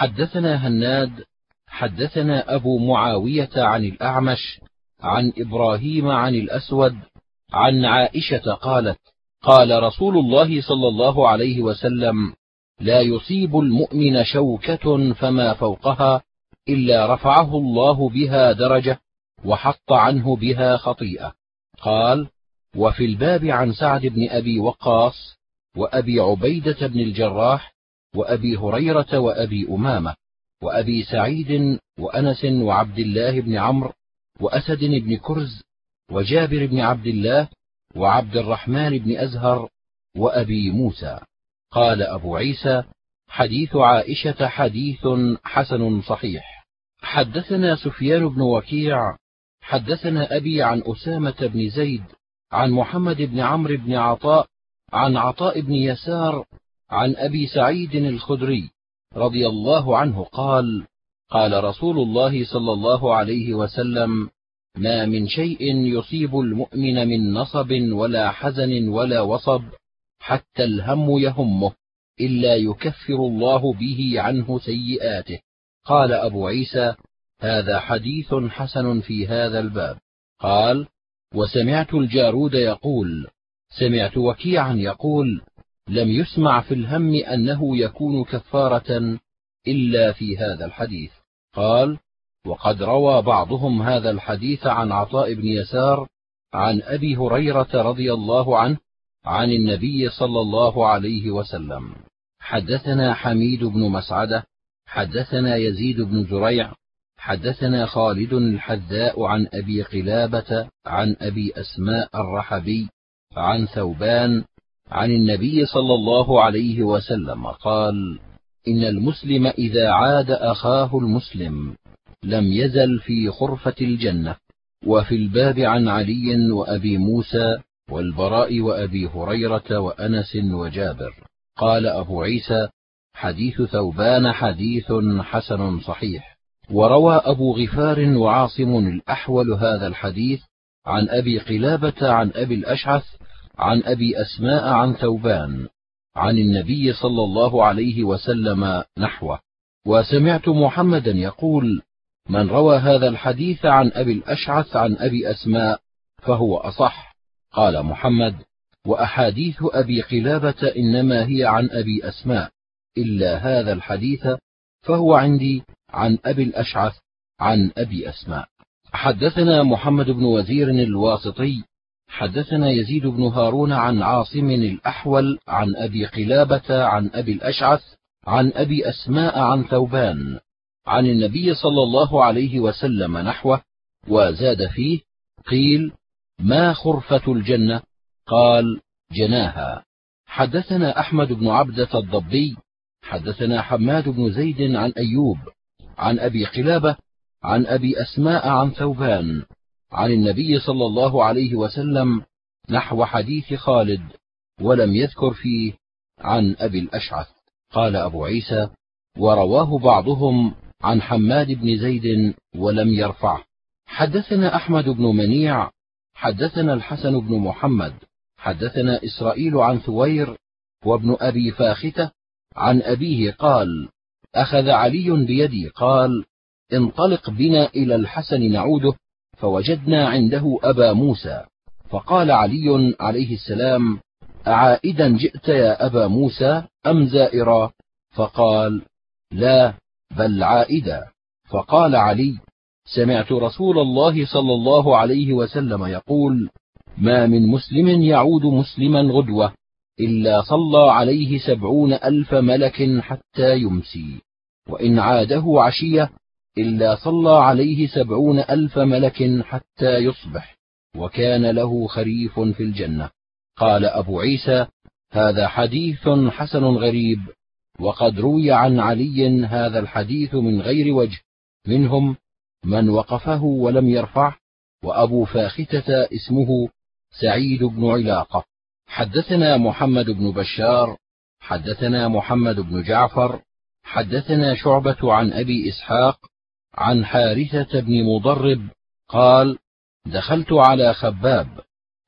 حدثنا هناد حدثنا أبو معاوية عن الأعمش عن إبراهيم عن الأسود عن عائشة قالت قال رسول الله صلى الله عليه وسلم لا يصيب المؤمن شوكة فما فوقها إلا رفعه الله بها درجة وحط عنه بها خطيئة. قال وفي الباب عن سعد بن أبي وقاص وأبي عبيدة بن الجراح وأبي هريرة وأبي أمامة وأبي سعيد وأنس وعبد الله بن عمرو وأسد بن كرز وجابر بن عبد الله وعبد الرحمن بن أزهر وأبي موسى. قال أبو عيسى حديث عائشة حديث حسن صحيح. حدثنا سفيان بن وكيع حدثنا أبي عن أسامة بن زيد عن محمد بن عمرو بن عطاء عن عطاء بن يسار عن أبي سعيد الخدري رضي الله عنه قال قال رسول الله صلى الله عليه وسلم ما من شيء يصيب المؤمن من نصب ولا حزن ولا وصب حتى الهم يهمه إلا يكفر الله به عنه سيئاته. قال أبو عيسى هذا حديث حسن في هذا الباب. قال وسمعت الجارود يقول سمعت وكيعا يقول لم يسمع في الهم أنه يكون كفارة إلا في هذا الحديث. قال وقد روى بعضهم هذا الحديث عن عطاء بن يسار عن أبي هريرة رضي الله عنه عن النبي صلى الله عليه وسلم. حدثنا حميد بن مسعدة حدثنا يزيد بن زريع حدثنا خالد الحذاء عن أبي قلابة عن أبي أسماء الرحبي عن ثوبان عن النبي صلى الله عليه وسلم قال إن المسلم إذا عاد أخاه المسلم لم يزل في خرفة الجنة وفي الباب عن علي وأبي موسى والبراء وأبي هريرة وأنس وجابر. قال أبو عيسى حديث ثوبان حديث حسن صحيح. وروى أبو غفار وعاصم الأحول هذا الحديث عن أبي قلابة عن أبي الأشعث عن أبي أسماء عن ثوبان عن النبي صلى الله عليه وسلم نحوه. وسمعت محمدا يقول من روى هذا الحديث عن أبي الأشعث عن أبي أسماء فهو أصح. قال محمد وأحاديث أبي قلابة إنما هي عن أبي أسماء إلا هذا الحديث فهو عندي عن أبي الأشعث عن أبي أسماء. حدثنا محمد بن وزير الواسطي حدثنا يزيد بن هارون عن عاصم الأحول عن أبي قلابة عن أبي الأشعث عن أبي أسماء عن ثوبان عن النبي صلى الله عليه وسلم نحوه وزاد فيه قيل ما خرفة الجنة؟ قال جناها. حدثنا أحمد بن عبدة الضبي حدثنا حماد بن زيد عن أيوب عن أبي قلابة عن أبي أسماء عن ثوبان عن النبي صلى الله عليه وسلم نحو حديث خالد ولم يذكر فيه عن أبي الأشعث. قال أبو عيسى ورواه بعضهم عن حماد بن زيد ولم يرفعه. حدثنا أحمد بن منيع حدثنا الحسن بن محمد حدثنا إسرائيل عن ثوير وابن أبي فاختة عن أبيه قال أخذ علي بيدي قال انطلق بنا إلى الحسن نعوده فوجدنا عنده أبا موسى. فقال علي عليه السلام أعائدا جئت يا أبا موسى أم زائرا فقال لا بل عائدا فقال علي سمعت رسول الله صلى الله عليه وسلم يقول ما من مسلم يعود مسلما غدوة إلا صلى عليه سبعون ألف ملك حتى يمسي وإن عاده عشية إلا صلى عليه سبعون ألف ملك حتى يصبح وكان له خريف في الجنة. قال أبو عيسى هذا حديث حسن غريب وقد روي عن علي هذا الحديث من غير وجه. منهم من وقفه ولم يرفعه وأبو فاختة اسمه سعيد بن علاقة. حدثنا محمد بن بشار حدثنا محمد بن جعفر حدثنا شعبة عن أبي إسحاق عن حارثة بن مضرب قال دخلت على خباب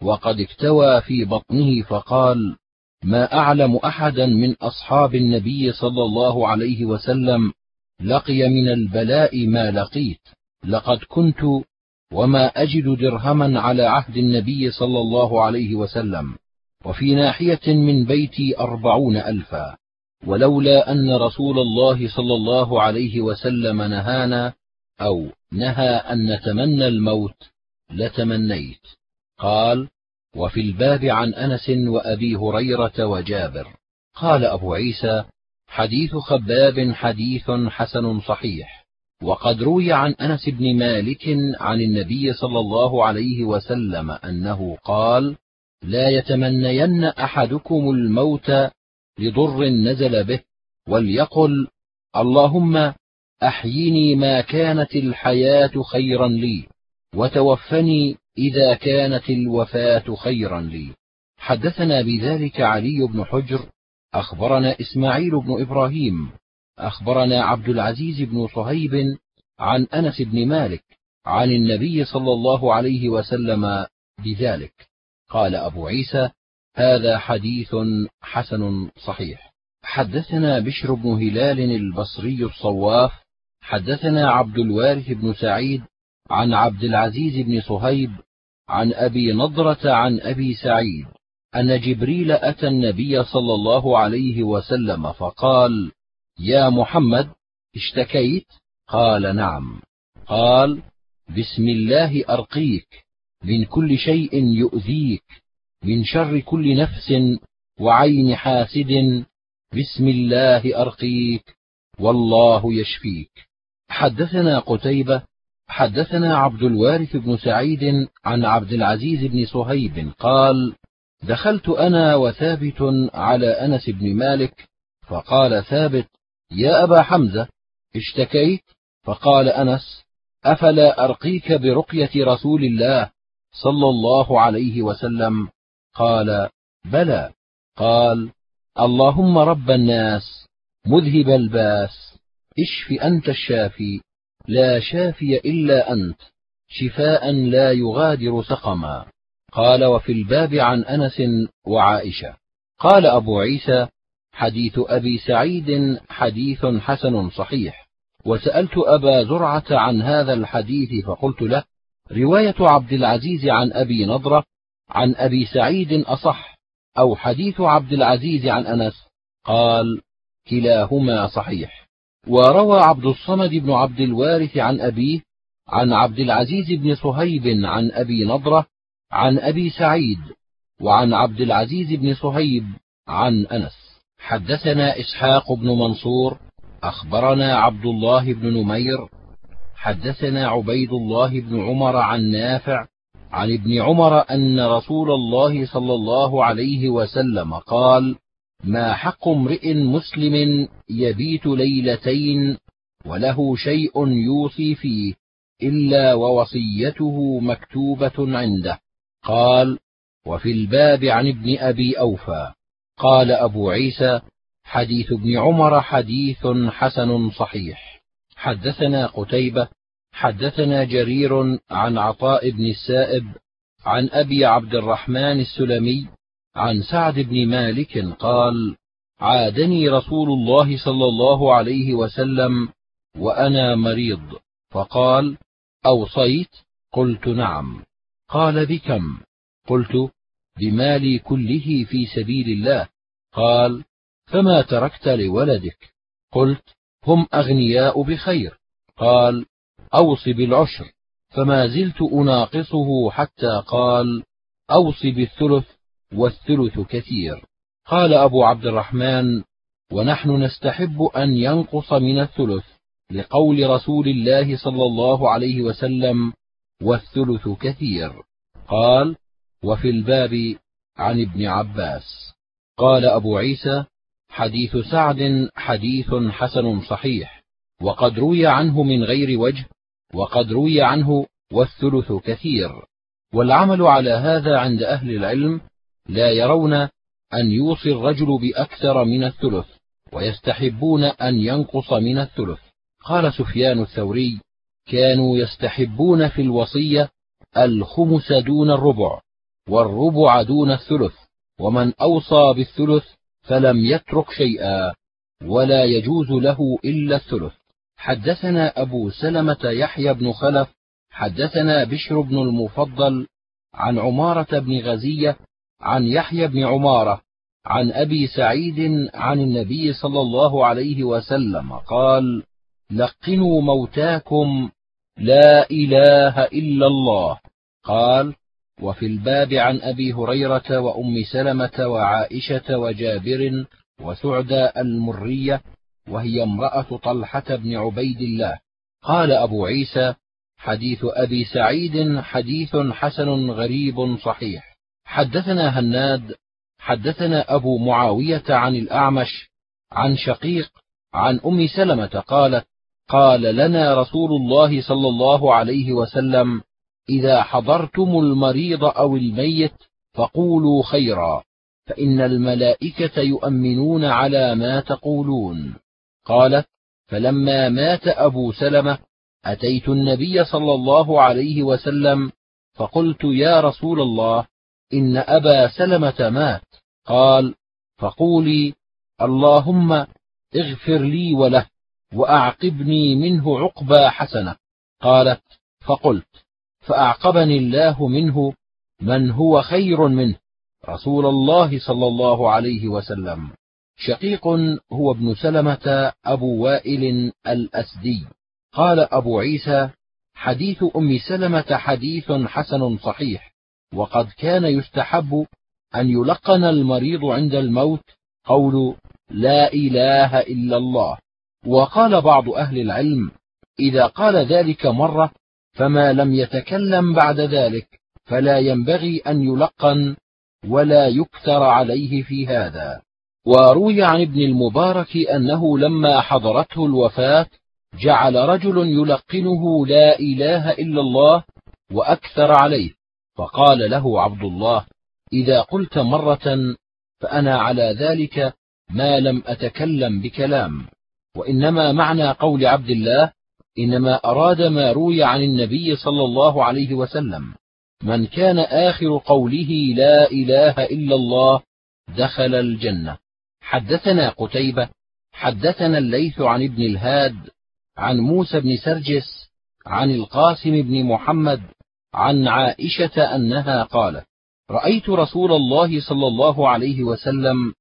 وقد اكتوى في بطنه فقال ما أعلم أحدا من أصحاب النبي صلى الله عليه وسلم لقي من البلاء ما لقيت لقد كنت وما أجد درهما على عهد النبي صلى الله عليه وسلم وفي ناحية من بيتي أربعون ألفا. ولولا أن رسول الله صلى الله عليه وسلم نهانا أو نهى أن نتمنى الموت لتمنيت. قال وفي الباب عن أنس وأبي هريرة وجابر. قال أبو عيسى حديث خباب حديث حسن صحيح. وقد روي عن أنس بن مالك عن النبي صلى الله عليه وسلم أنه قال لا يتمنين أحدكم الموت لضر نزل به وليقل اللهم أحيني ما كانت الحياة خيرا لي وتوفني إذا كانت الوفاة خيرا لي. حدثنا بذلك علي بن حجر أخبرنا إسماعيل بن إبراهيم أخبرنا عبد العزيز بن صهيب عن أنس بن مالك عن النبي صلى الله عليه وسلم بذلك. قال أبو عيسى هذا حديث حسن صحيح. حدثنا بشر بن هلال البصري الصواف حدثنا عبد الوارث بن سعيد عن عبد العزيز بن صهيب عن أبي نضرة عن أبي سعيد أن جبريل أتى النبي صلى الله عليه وسلم فقال يا محمد اشتكيت؟ قال نعم. قال بسم الله أرقيك من كل شيء يؤذيك من شر كل نفس وعين حاسد. بسم الله أرقيك والله يشفيك. حدثنا قتيبة حدثنا عبد الوارث بن سعيد عن عبد العزيز بن صهيب قال دخلت أنا وثابت على أنس بن مالك فقال ثابت يا أبا حمزة اشتكيت؟ فقال أنس أفلا أرقيك برقية رسول الله صلى الله عليه وسلم؟ قال بلى. قال اللهم رب الناس مذهب الباس. اشف أنت الشافي لا شافي إلا أنت شفاء لا يغادر سقما. قال وفي الباب عن أنس وعائشة. قال أبو عيسى حديث أبي سعيد حديث حسن صحيح. وسألت أبا زرعة عن هذا الحديث فقلت له رواية عبد العزيز عن أبي نضرة عن أبي سعيد أصح أو حديث عبد العزيز عن أنس قال كلاهما صحيح. وروى عبد الصمد بن عبد الوارث عن أبيه عن عبد العزيز بن صهيب عن أبي نضرة عن أبي سعيد وعن عبد العزيز بن صهيب عن أنس. حدثنا إسحاق بن منصور أخبرنا عبد الله بن نمير حدثنا عبيد الله بن عمر عن نافع عن ابن عمر أن رسول الله صلى الله عليه وسلم قال ما حق امرئ مسلم يبيت ليلتين وله شيء يوصي فيه إلا ووصيته مكتوبة عنده. قال وفي الباب عن ابن أبي أوفى. قال أبو عيسى حديث ابن عمر حديث حسن صحيح. حدثنا قتيبة حدثنا جرير عن عطاء بن السائب عن أبي عبد الرحمن السلمي عن سعد بن مالك قال عادني رسول الله صلى الله عليه وسلم وأنا مريض فقال أوصيت؟ قلت نعم. قال بكم؟ قلت بمالي كله في سبيل الله. قال فما تركت لولدك؟ قلت هم أغنياء بخير. قال أوص بالعشر فما زلت أناقصه حتى قال أوص بالثلث والثلث كثير. قال أبو عبد الرحمن ونحن نستحب أن ينقص من الثلث لقول رسول الله صلى الله عليه وسلم والثلث كثير. قال وفي الباب عن ابن عباس. قال أبو عيسى حديث سعد حديث حسن صحيح وقد روي عنه من غير وجه وقد روي عنه والثلث كثير. والعمل على هذا عند أهل العلم لا يرون أن يوصي الرجل بأكثر من الثلث ويستحبون أن ينقص من الثلث. قال سفيان الثوري كانوا يستحبون في الوصية الخمس دون الربع والربع دون الثلث ومن أوصى بالثلث فلم يترك شيئا ولا يجوز له إلا الثلث. حدثنا أبو سلمة يحيى بن خلف حدثنا بشر بن المفضل عن عمارة بن غزية عن يحيى بن عمارة عن أبي سعيد عن النبي صلى الله عليه وسلم قال لقنوا موتاكم لا إله إلا الله. قال وفي الباب عن أبي هريرة وأم سلمة وعائشة وجابر وسعدى المرية وهي امرأة طلحة بن عبيد الله. قال أبو عيسى حديث أبي سعيد حديث حسن غريب صحيح. حدثنا هناد حدثنا أبو معاوية عن الأعمش عن شقيق عن أم سلمة قالت قال لنا رسول الله صلى الله عليه وسلم إذا حضرتم المريض أو الميت فقولوا خيرا فإن الملائكة يؤمنون على ما تقولون. قالت فلما مات أبو سلمة أتيت النبي صلى الله عليه وسلم فقلت يا رسول الله إن أبا سلمة مات. قال فقولي اللهم اغفر لي وله وأعقبني منه عقبى حسنة. قالت فقلت فأعقبني الله منه من هو خير منه. رسول الله صلى الله عليه وسلم. شقيق هو ابن سلمة أبو وائل الأسدي. قال أبو عيسى حديث أم سلمة حديث حسن صحيح وقد كان يستحب أن يلقن المريض عند الموت قول لا إله إلا الله وقال بعض أهل العلم إذا قال ذلك مرة فما لم يتكلم بعد ذلك فلا ينبغي أن يلقن ولا يكثر عليه في هذا وروي عن ابن المبارك أنه لما حضرته الوفاة جعل رجل يلقنه لا إله إلا الله وأكثر عليه فقال له عبد الله إذا قلت مرة فأنا على ذلك ما لم أتكلم بكلام وإنما معنى قول عبد الله إنما أراد ما روي عن النبي صلى الله عليه وسلم من كان آخر قوله لا إله إلا الله دخل الجنة. حدثنا قتيبة حدثنا الليث عن ابن الهاد عن موسى بن سرجس عن القاسم بن محمد عن عائشة أنها قالت رأيت رسول الله صلى الله عليه وسلم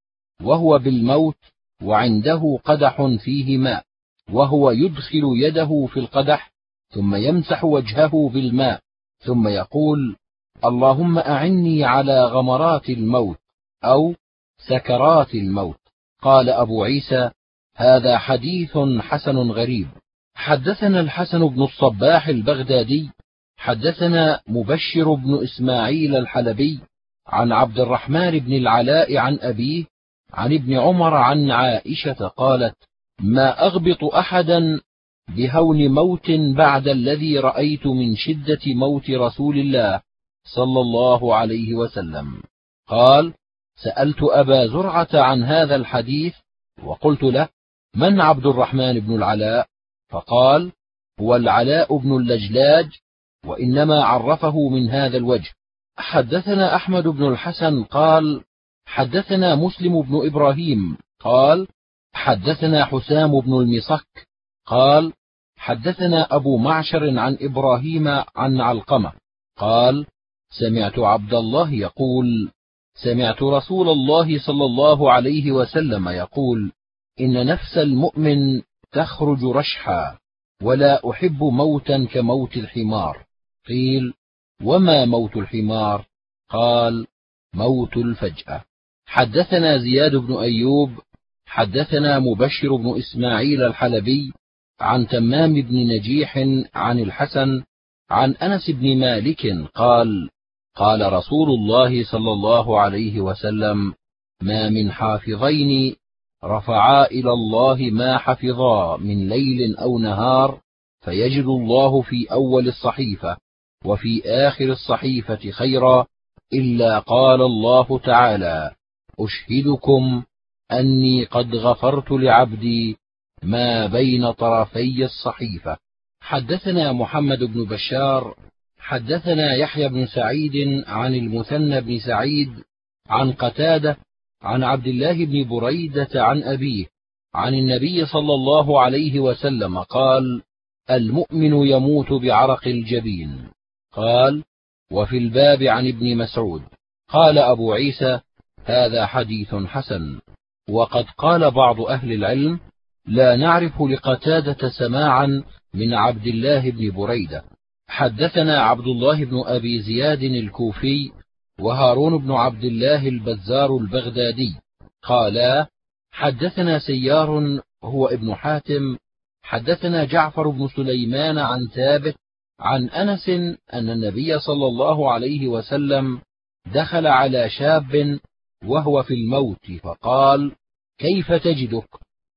وهو بالموت وعنده قدح فيه ماء وهو يدخل يده في القدح ثم يمسح وجهه بالماء ثم يقول اللهم أعني على غمرات الموت أو سكرات الموت. قال أبو عيسى هذا حديث حسن غريب. حدثنا الحسن بن الصباح البغدادي حدثنا مبشر بن إسماعيل الحلبي عن عبد الرحمن بن العلاء عن أبيه عن ابن عمر عن عائشة قالت ما أغبط أحدا بهون موت بعد الذي رأيت من شدة موت رسول الله صلى الله عليه وسلم. قال سألت أبا زرعة عن هذا الحديث وقلت له من عبد الرحمن بن العلاء؟ فقال هو العلاء بن اللجلاج وإنما عرفه من هذا الوجه. حدثنا أحمد بن الحسن قال حدثنا مسلم بن إبراهيم قال حدثنا حسام بن المصك قال حدثنا أبو معشر عن إبراهيم عن علقمة قال سمعت عبد الله يقول سمعت رسول الله صلى الله عليه وسلم يقول إن نفس المؤمن تخرج رشحا ولا أحب موتا كموت الحمار. قيل وما موت الحمار؟ قال موت الفجأة. حدثنا زياد بن أيوب حدثنا مبشر بن إسماعيل الحلبي عن تمام بن نجيح عن الحسن عن أنس بن مالك قال قال رسول الله صلى الله عليه وسلم ما من حافظين رفعا إلى الله ما حفظا من ليل أو نهار فيجد الله في أول الصحيفة وفي آخر الصحيفة خيرا إلا قال الله تعالى أشهدكم أني قد غفرت لعبدي ما بين طرفي الصحيفة حدثنا محمد بن بشار حدثنا يحيى بن سعيد عن المثنى بن سعيد عن قتادة عن عبد الله بن بريدة عن أبيه عن النبي صلى الله عليه وسلم قال المؤمن يموت بعرق الجبين. قال وفي الباب عن ابن مسعود. قال أبو عيسى هذا حديث حسن. وقد قال بعض أهل العلم لا نعرف لقتادة سماعا من عبد الله بن بريدة. حدثنا عبد الله بن أبي زياد الكوفي وهارون بن عبد الله البزار البغدادي. قالا حدثنا سيار هو ابن حاتم. حدثنا جعفر بن سليمان عن ثابت عن أنس أن النبي صلى الله عليه وسلم دخل على شاب وهو في الموت فقال كيف تجدك؟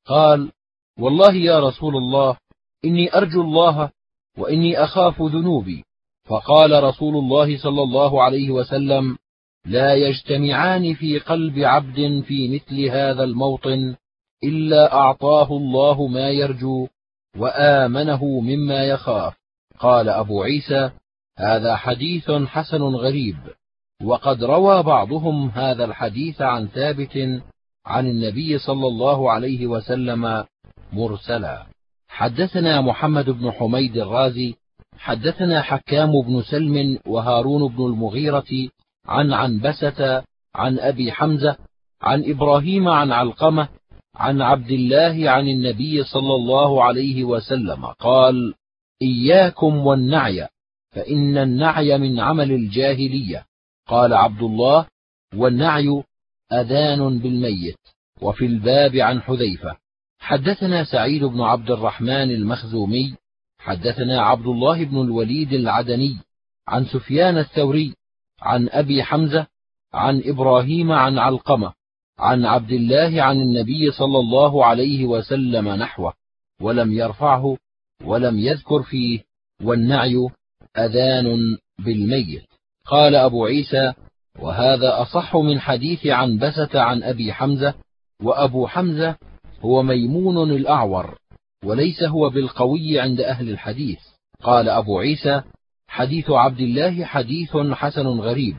قال والله يا رسول الله إني أرجو الله وإني أخاف ذنوبي. فقال رسول الله صلى الله عليه وسلم لا يجتمعان في قلب عبد في مثل هذا الموطن إلا أعطاه الله ما يرجو وآمنه مما يخاف. قال أبو عيسى هذا حديث حسن غريب وقد روى بعضهم هذا الحديث عن ثابت عن النبي صلى الله عليه وسلم مرسلا. حدثنا محمد بن حميد الرازي حدثنا حكام بن سلم وهارون بن المغيرة عن عنبسة عن أبي حمزة عن إبراهيم عن علقمة عن عبد الله عن النبي صلى الله عليه وسلم قال إياكم والنعي فإن النعي من عمل الجاهلية. قال عبد الله والنعي أذان بالميت وفي الباب عن حذيفة. حدثنا سعيد بن عبد الرحمن المخزومي حدثنا عبد الله بن الوليد العدني عن سفيان الثوري عن أبي حمزة عن إبراهيم عن علقمة عن عبد الله عن النبي صلى الله عليه وسلم نحوه ولم يرفعه ولم يذكر فيه والنعي أذان بالميت. قال أبو عيسى وهذا أصح من حديث عنبسة عن أبي حمزة وأبو حمزة هو ميمون الأعور وليس هو بالقوي عند أهل الحديث. قال أبو عيسى حديث عبد الله حديث حسن غريب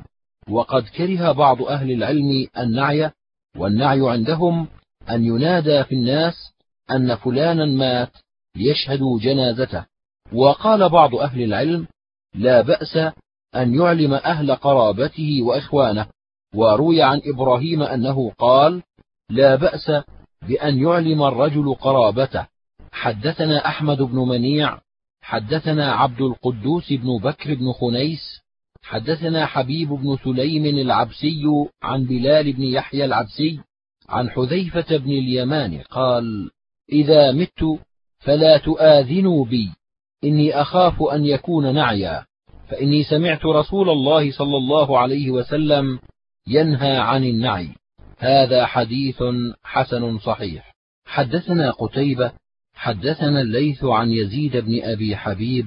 وقد كره بعض أهل العلم النعي والنعي عندهم أن ينادى في الناس أن فلانا مات ليشهدوا جنازته. وقال بعض أهل العلم لا بأس أن يعلم أهل قرابته وإخوانه. وروي عن إبراهيم أنه قال لا بأس بأن يعلم الرجل قرابته. حدثنا أحمد بن منيع حدثنا عبد القدوس بن بكر بن خنيس حدثنا حبيب بن سليم العبسي عن بلال بن يحيى العبسي عن حذيفة بن اليمان قال إذا مت فلا تؤاذنوا بي إني أخاف أن يكون نعيا فإني سمعت رسول الله صلى الله عليه وسلم ينهى عن النعي. هذا حديث حسن صحيح. حدثنا قتيبة حدثنا الليث عن يزيد بن أبي حبيب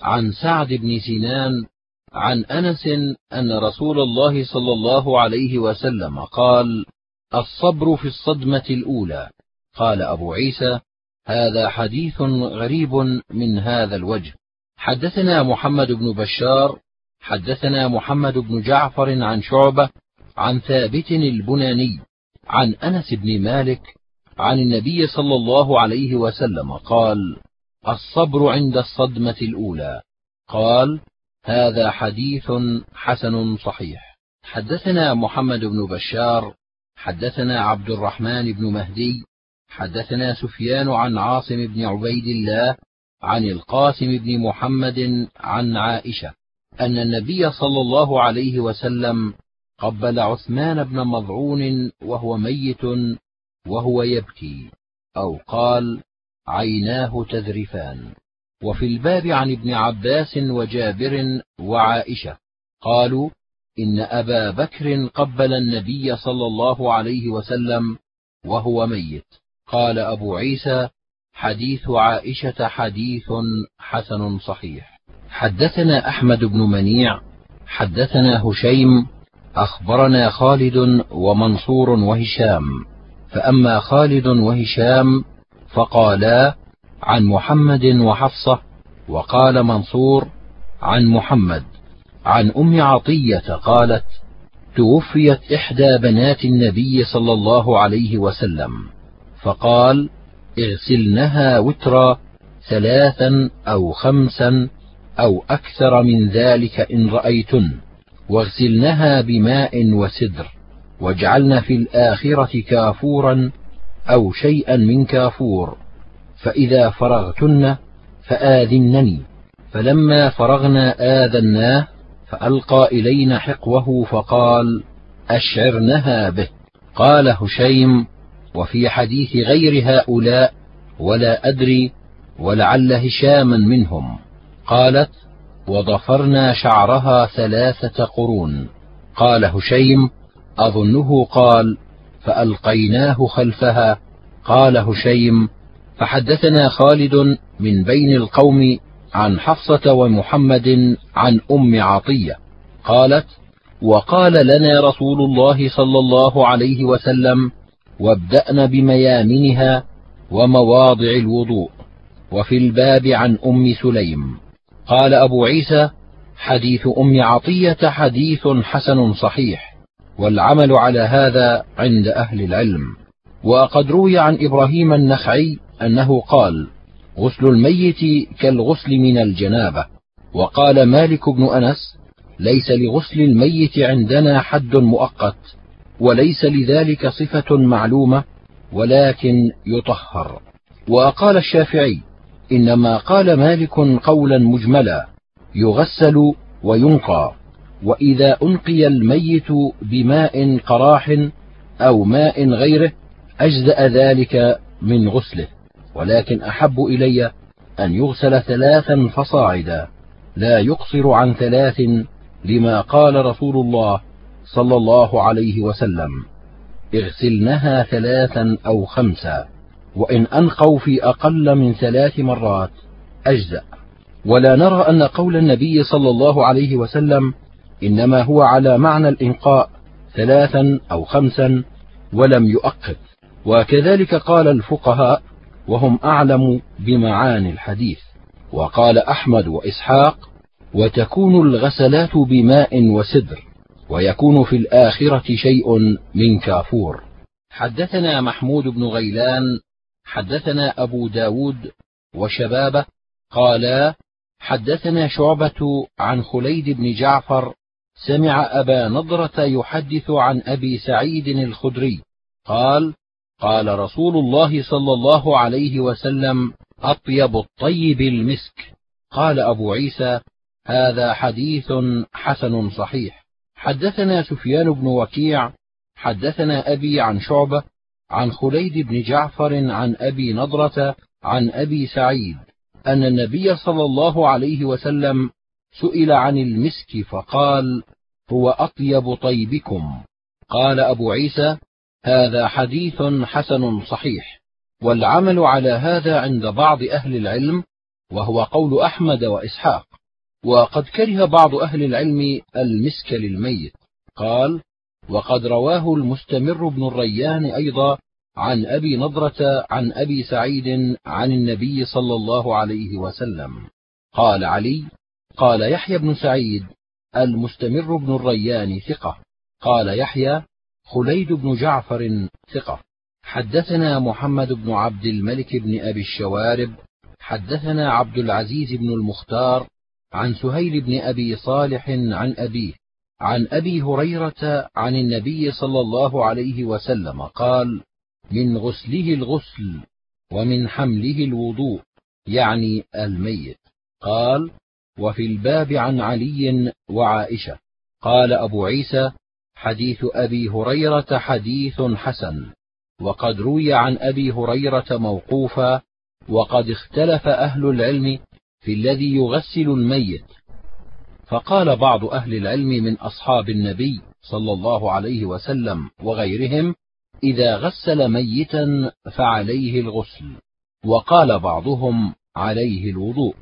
عن سعد بن سنان عن أنس أن رسول الله صلى الله عليه وسلم قال الصبر في الصدمة الأولى. قال أبو عيسى هذا حديث غريب من هذا الوجه. حدثنا محمد بن بشار حدثنا محمد بن جعفر عن شعبة عن ثابت البناني عن أنس بن مالك عن النبي صلى الله عليه وسلم قال الصبر عند الصدمة الأولى. قال هذا حديث حسن صحيح. حدثنا محمد بن بشار حدثنا عبد الرحمن بن مهدي حدثنا سفيان عن عاصم بن عبيد الله عن القاسم بن محمد عن عائشة أن النبي صلى الله عليه وسلم قبل عثمان بن مضعون وهو ميت وهو يبكي أو قال عيناه تذرفان. وفي الباب عن ابن عباس وجابر وعائشة قالوا إن أبا بكر قبل النبي صلى الله عليه وسلم وهو ميت. قال أبو عيسى حديث عائشة حديث حسن صحيح. حدثنا أحمد بن منيع حدثنا هشيم أخبرنا خالد ومنصور وهشام فأما خالد وهشام فقالا عن محمد وحفصة وقال منصور عن محمد. عن أم عطية قالت توفيت إحدى بنات النبي صلى الله عليه وسلم فقال اغسلنها وترا ثلاثا أو خمسا أو أكثر من ذلك إن رأيتن. واغسلنها بماء وسدر واجعلن في الآخرة كافورا أو شيئا من كافور فإذا فرغتن فآذنني. فلما فرغنا آذناه فألقى إلينا حقوه فقال أشعرنها به. قال هشيم وفي حديث غير هؤلاء ولا أدري ولعل هشاما منهم. قالت وضفرنا شعرها ثلاثة قرون. قال هشيم أظنه قال فألقيناه خلفها. قال هشيم فحدثنا خالد من بين القوم عن حفصة ومحمد عن أم عطية. قالت وقال لنا رسول الله صلى الله عليه وسلم وابدأن بميامنها ومواضع الوضوء. وفي الباب عن أم سليم. قال أبو عيسى حديث أم عطية حديث حسن صحيح والعمل على هذا عند أهل العلم. وقد روي عن إبراهيم النخعي أنه قال غسل الميت كالغسل من الجنابة. وقال مالك بن أنس ليس لغسل الميت عندنا حد مؤقت وليس لذلك صفة معلومة ولكن يطهر. وقال الشافعي إنما قال مالك قولا مجملا يغسل وينقى وإذا أنقي الميت بماء قراح أو ماء غيره أجزأ ذلك من غسله ولكن أحب إلي أن يغسل ثلاثا فصاعدا لا يقصر عن ثلاث لما قال رسول الله صلى الله عليه وسلم اغسلنها ثلاثا أو خمسا. وإن أنقوا في أقل من ثلاث مرات أجزأ. ولا نرى أن قول النبي صلى الله عليه وسلم إنما هو على معنى الإنقاء ثلاثا أو خمسا ولم يؤقت. وكذلك قال الفقهاء وهم أعلم بمعاني الحديث. وقال أحمد وإسحاق وتكون الغسلات بماء وسدر ويكون في الآخرة شيء من كافور. حدثنا محمود بن غيلان حدثنا أبو داود وشبابة قالا حدثنا شعبة عن خليد بن جعفر سمع أبا نضرة يحدث عن أبي سعيد الخدري قال قال رسول الله صلى الله عليه وسلم أطيب الطيب المسك. قال أبو عيسى هذا حديث حسن صحيح. حدثنا سفيان بن وكيع. حدثنا أبي عن شعبة عن خليد بن جعفر عن أبي نضرة عن أبي سعيد أن النبي صلى الله عليه وسلم سئل عن المسك فقال هو أطيب طيبكم. قال أبو عيسى هذا حديث حسن صحيح والعمل على هذا عند بعض أهل العلم وهو قول أحمد وإسحاق وقد كره بعض أهل العلم المسك للميت. قال وقد رواه المستمر بن الريان أيضا عن أبي نضرة عن أبي سعيد عن النبي صلى الله عليه وسلم. قال علي قال يحيى بن سعيد المستمر بن الريان ثقة. قال يحيى خليد بن جعفر ثقة. حدثنا محمد بن عبد الملك بن أبي الشوارب. حدثنا عبد العزيز بن المختار عن سهيل بن أبي صالح عن أبيه. عن أبي هريرة عن النبي صلى الله عليه وسلم قال من غسله الغسل ومن حمله الوضوء يعني الميت. قال وفي الباب عن علي وعائشة. قال أبو عيسى حديث أبي هريرة حديث حسن وقد روي عن أبي هريرة موقوفا وقد اختلف أهل العلم في الذي يغسل الميت فقال بعض أهل العلم من أصحاب النبي صلى الله عليه وسلم وغيرهم إذا غسل ميتا فعليه الغسل. وقال بعضهم عليه الوضوء.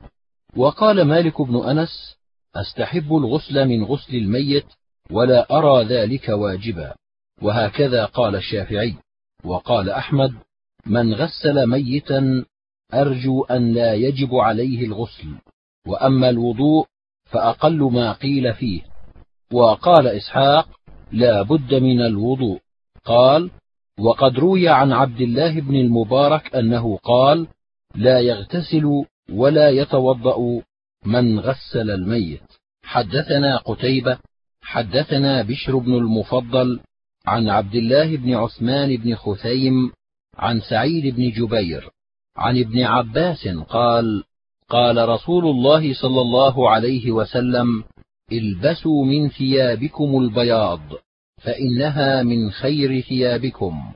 وقال مالك بن أنس أستحب الغسل من غسل الميت ولا أرى ذلك واجبا. وهكذا قال الشافعي. وقال أحمد من غسل ميتا أرجو أن لا يجب عليه الغسل. وأما الوضوء فأقل ما قيل فيه. وقال إسحاق لا بد من الوضوء. قال وقد روي عن عبد الله بن المبارك أنه قال لا يغتسل ولا يتوضأ من غسل الميت. حدثنا قتيبة حدثنا بشر بن المفضل عن عبد الله بن عثمان بن خثيم عن سعيد بن جبير عن ابن عباس قال قال رسول الله صلى الله عليه وسلم البسوا من ثيابكم البياض فإنها من خير ثيابكم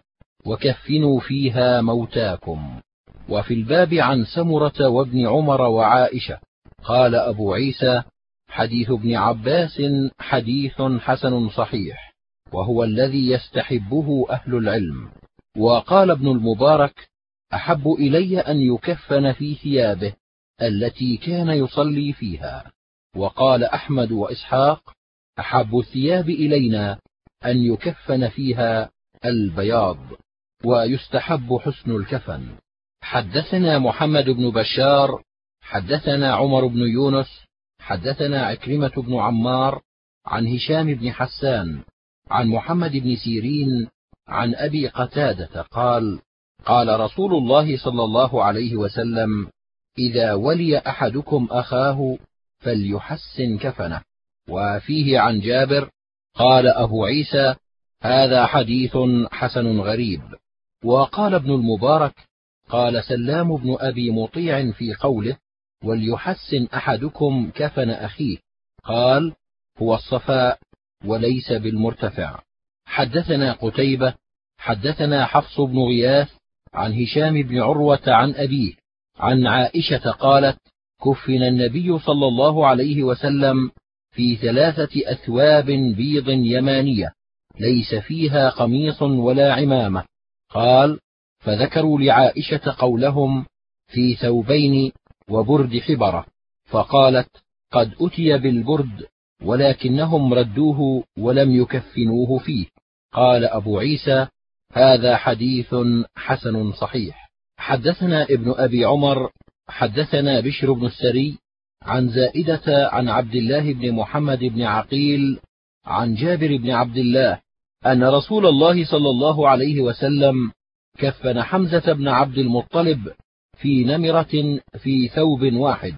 وكفنوا فيها موتاكم. وفي الباب عن سمرة وابن عمر وعائشة قال أبو عيسى حديث ابن عباس حديث حسن صحيح وهو الذي يستحبه أهل العلم. وقال ابن المبارك أحب إلي أن يكفن في ثيابه التي كان يصلي فيها. وقال أحمد وإسحاق أحب الثياب إلينا أن يكفن فيها البياض ويستحب حسن الكفن. حدثنا محمد بن بشار حدثنا عمر بن يونس حدثنا عكرمة بن عمار عن هشام بن حسان عن محمد بن سيرين عن أبي قتادة قال قال رسول الله صلى الله عليه وسلم إذا ولي أحدكم أخاه فليحسن كفنه. وفيه عن جابر قال أبو عيسى هذا حديث حسن غريب. وقال ابن المبارك قال سلام بن أبي مطيع في قوله وليحسن أحدكم كفن أخيه. قال هو الصفاء وليس بالمرتفع. حدثنا قتيبة حدثنا حفص بن غياث عن هشام بن عروة عن أبيه عن عائشة قالت كفن النبي صلى الله عليه وسلم في ثلاثة أثواب بيض يمانية ليس فيها قميص ولا عمامة. قال فذكروا لعائشة قولهم في ثوبين وبرد حبرة. فقالت قد أتي بالبرد ولكنهم ردوه ولم يكفنوه فيه. قال أبو عيسى هذا حديث حسن صحيح. حدثنا ابن أبي عمر حدثنا بشر بن السري عن زائدة عن عبد الله بن محمد بن عقيل عن جابر بن عبد الله أن رسول الله صلى الله عليه وسلم كفن حمزة بن عبد المطلب في نمرة في ثوب واحد.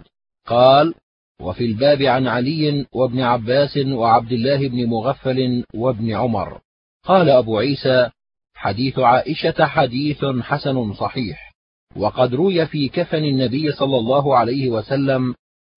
قال وفي الباب عن علي وابن عباس وعبد الله بن مغفل وابن عمر. قال أبو عيسى حديث عائشة حديث حسن صحيح. وقد روي في كفن النبي صلى الله عليه وسلم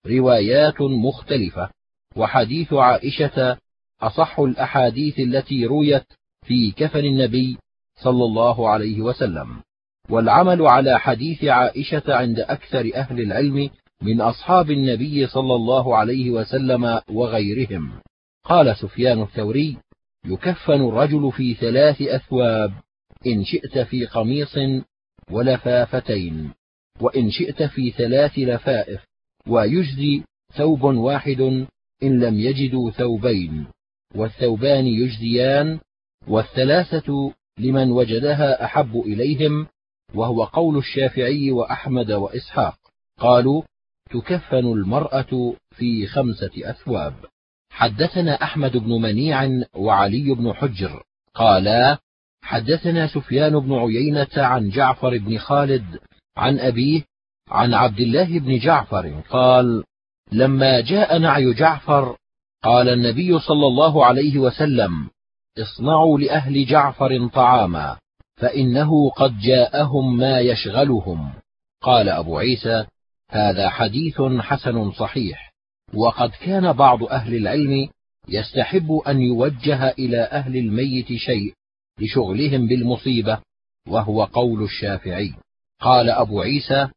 روايات مختلفة وحديث عائشة أصح الأحاديث التي رويت في كفن النبي صلى الله عليه وسلم. والعمل على حديث عائشة عند أكثر أهل العلم من أصحاب النبي صلى الله عليه وسلم وغيرهم. قال سفيان الثوري يكفن الرجل في ثلاث أثواب إن شئت في قميص ولفافتين. وإن شئت في ثلاث لفائف ويجزي ثوب واحد إن لم يجدوا ثوبين. والثوبان يجزيان والثلاثة لمن وجدها أحب إليهم وهو قول الشافعي وأحمد وإسحاق. قالوا تكفن المرأة في خمسة أثواب. حدثنا أحمد بن منيع وعلي بن حجر قالا حدثنا سفيان بن عيينة عن جعفر بن خالد عن أبيه عن عبد الله بن جعفر قال لما جاء نعي جعفر قال النبي صلى الله عليه وسلم اصنعوا لأهل جعفر طعاما فإنه قد جاءهم ما يشغلهم. قال أبو عيسى هذا حديث حسن صحيح وقد كان بعض أهل العلم يستحب أن يوجه إلى أهل الميت شيء لشغلهم بالمصيبة وهو قول الشافعي. قال أبو عيسى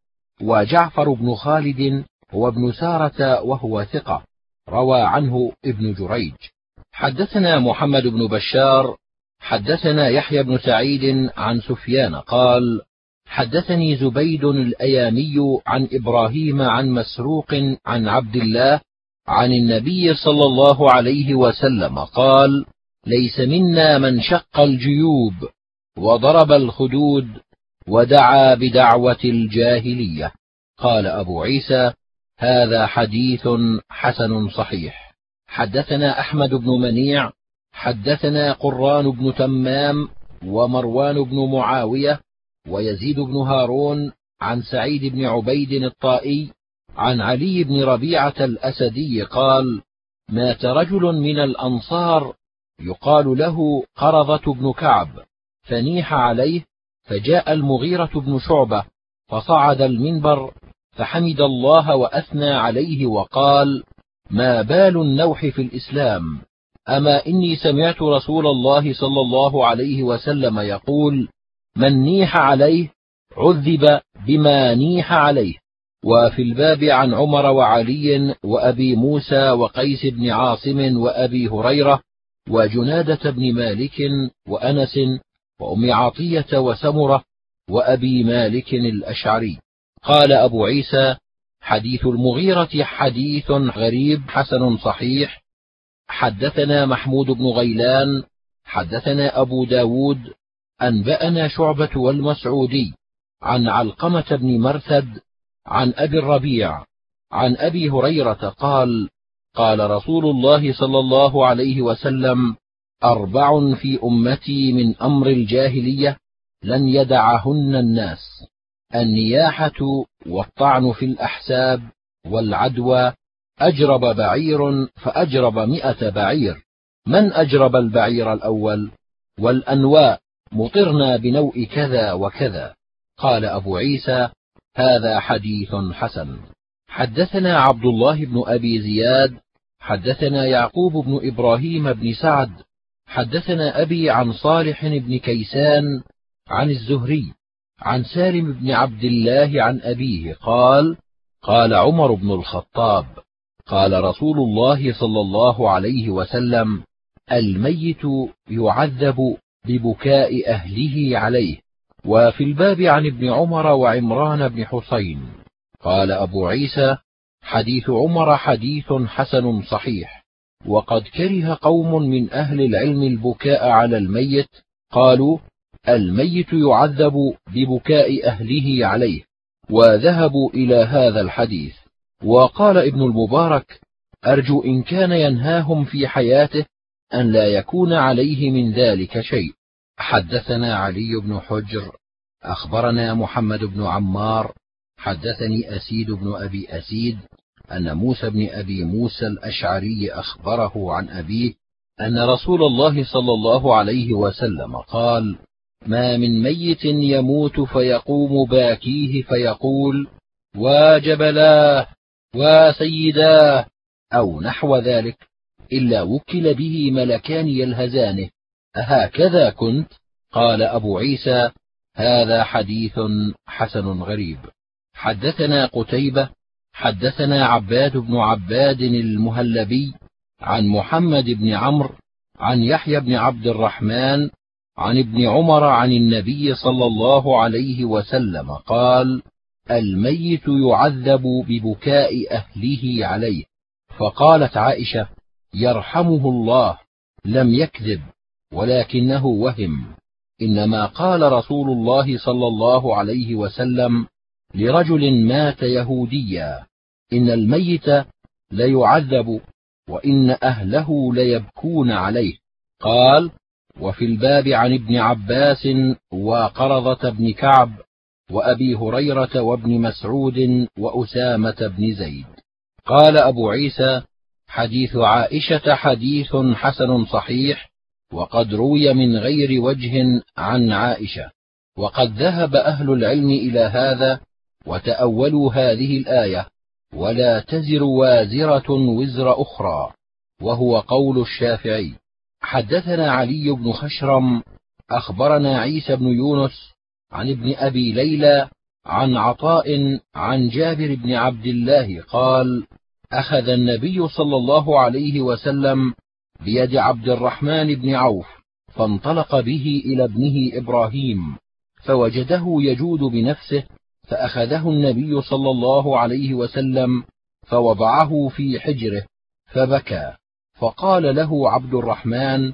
وجعفر بن خالد هو ابن سارة وهو ثقة. روى عنه ابن جريج. حدثنا محمد بن بشار حدثنا يحيى بن سعيد عن سفيان قال حدثني زبيد الأيامي عن إبراهيم عن مسروق عن عبد الله عن النبي صلى الله عليه وسلم قال ليس منا من شق الجيوب وضرب الخدود ودعا بدعوة الجاهلية. قال أبو عيسى هذا حديث حسن صحيح. حدثنا أحمد بن منيع حدثنا قران بن تمام ومروان بن معاوية ويزيد بن هارون عن سعيد بن عبيد الطائي عن علي بن ربيعة الأسدي قال مات رجل من الأنصار يقال له قرظة بن كعب فنيح عليه فجاء المغيرة بن شعبة فصعد المنبر فحمد الله وأثنى عليه وقال ما بال النوح في الإسلام؟ أما إني سمعت رسول الله صلى الله عليه وسلم يقول من نيح عليه عذب بما نيح عليه. وفي الباب عن عمر وعلي وأبي موسى وقيس بن عاصم وأبي هريرة وجنادة بن مالك وأنس وأم عطية وسمرة وأبي مالك الأشعري. قال أبو عيسى حديث المغيرة حديث غريب حسن صحيح. حدثنا محمود بن غيلان حدثنا أبو داود أنبأنا شعبة والمسعودي عن علقمة بن مرثد عن أبي الربيع عن أبي هريرة قال قال رسول الله صلى الله عليه وسلم أربع في أمتي من أمر الجاهلية لن يدعهن الناس. النياحة والطعن في الأحساب والعدوى أجرب بعير فأجرب مئة بعير. من أجرب البعير الأول؟ والأنواء مطرنا بنوء كذا وكذا. قال أبو عيسى هذا حديث حسن. حدثنا عبد الله بن أبي زياد حدثنا يعقوب بن إبراهيم بن سعد حدثنا أبي عن صالح بن كيسان عن الزهري عن سالم بن عبد الله عن أبيه قال قال عمر بن الخطاب قال رسول الله صلى الله عليه وسلم الميت يعذب ببكاء أهله عليه. وفي الباب عن ابن عمر وعمران بن حسين. قال أبو عيسى حديث عمر حديث حسن صحيح. وقد كره قوم من أهل العلم البكاء على الميت قالوا الميت يعذب ببكاء أهله عليه وذهبوا إلى هذا الحديث. وقال ابن المبارك أرجو إن كان ينهاهم في حياته أن لا يكون عليه من ذلك شيء. حدثنا علي بن حجر أخبرنا محمد بن عمار حدثني أسيد بن أبي أسيد أن موسى بن أبي موسى الأشعري أخبره عن أبيه أن رسول الله صلى الله عليه وسلم قال ما من ميت يموت فيقوم باكيه فيقول واجبلاه وسيداه أو نحو ذلك إلا وكل به ملكان يلهزانه أهكذا كنت؟ قال أبو عيسى هذا حديث حسن غريب حدثنا قتيبة حدثنا عباد بن عباد المهلبي عن محمد بن عمرو عن يحيى بن عبد الرحمن عن ابن عمر عن النبي صلى الله عليه وسلم قال الميت يعذب ببكاء أهله عليه. فقالت عائشة يرحمه الله لم يكذب ولكنه وهم. إنما قال رسول الله صلى الله عليه وسلم لرجل مات يهوديا إن الميت ليعذب وإن أهله ليبكون عليه. قال وفي الباب عن ابن عباس وقرظة بن كعب وأبي هريرة وابن مسعود وأسامة بن زيد. قال أبو عيسى حديث عائشة حديث حسن صحيح وقد روي من غير وجه عن عائشة. وقد ذهب أهل العلم إلى هذا وتأولوا هذه الآية ولا تزر وازرة وزر أخرى وهو قول الشافعي. حدثنا علي بن خشرم أخبرنا عيسى بن يونس عن ابن أبي ليلى عن عطاء عن جابر بن عبد الله قال أخذ النبي صلى الله عليه وسلم بيد عبد الرحمن بن عوف فانطلق به إلى ابنه إبراهيم فوجده يجود بنفسه فأخذه النبي صلى الله عليه وسلم فوضعه في حجره فبكى. فقال له عبد الرحمن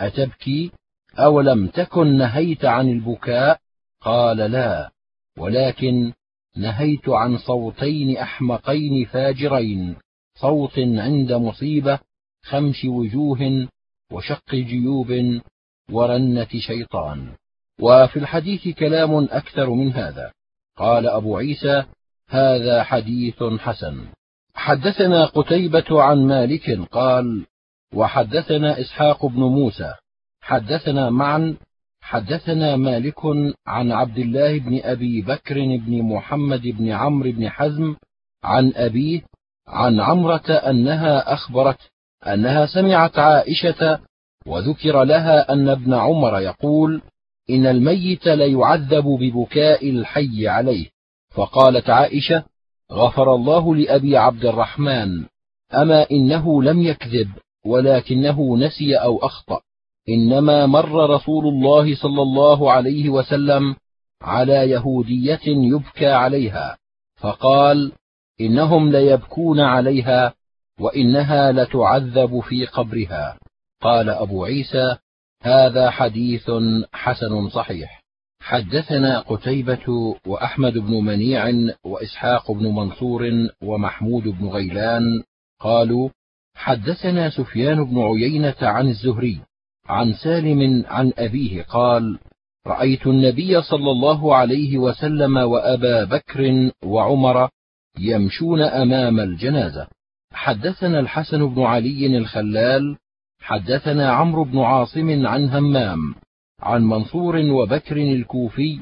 أتبكي؟ أولم تكن نهيت عن البكاء؟ قال لا ولكن نهيت عن صوتين أحمقين فاجرين صوت عند مصيبة خمش وجوه وشق جيوب ورنة شيطان. وفي الحديث كلام أكثر من هذا. قال أبو عيسى هذا حديث حسن. حدثنا قتيبة عن مالك قال وحدثنا إسحاق بن موسى. حدثنا معا حدثنا مالك عن عبد الله بن أبي بكر بن محمد بن عمرو بن حزم عن أبيه عن عمرة أنها أخبرت أنها سمعت عائشة وذكر لها أن ابن عمر يقول إن الميت ليعذب ببكاء الحي عليه. فقالت عائشة غفر الله لأبي عبد الرحمن أما إنه لم يكذب ولكنه نسي أو أخطأ. إنما مر رسول الله صلى الله عليه وسلم على يهودية يبكى عليها. فقال إنهم ليبكون عليها وإنها لتعذب في قبرها. قال أبو عيسى هذا حديث حسن صحيح. حدثنا قتيبة وأحمد بن منيع وإسحاق بن منصور ومحمود بن غيلان قالوا حدثنا سفيان بن عيينة عن الزهري عن سالم عن أبيه قال رأيت النبي صلى الله عليه وسلم وأبا بكر وعمر يمشون أمام الجنازة. حدثنا الحسن بن علي الخلال حدثنا عمرو بن عاصم عن همام عن منصور وبكر الكوفي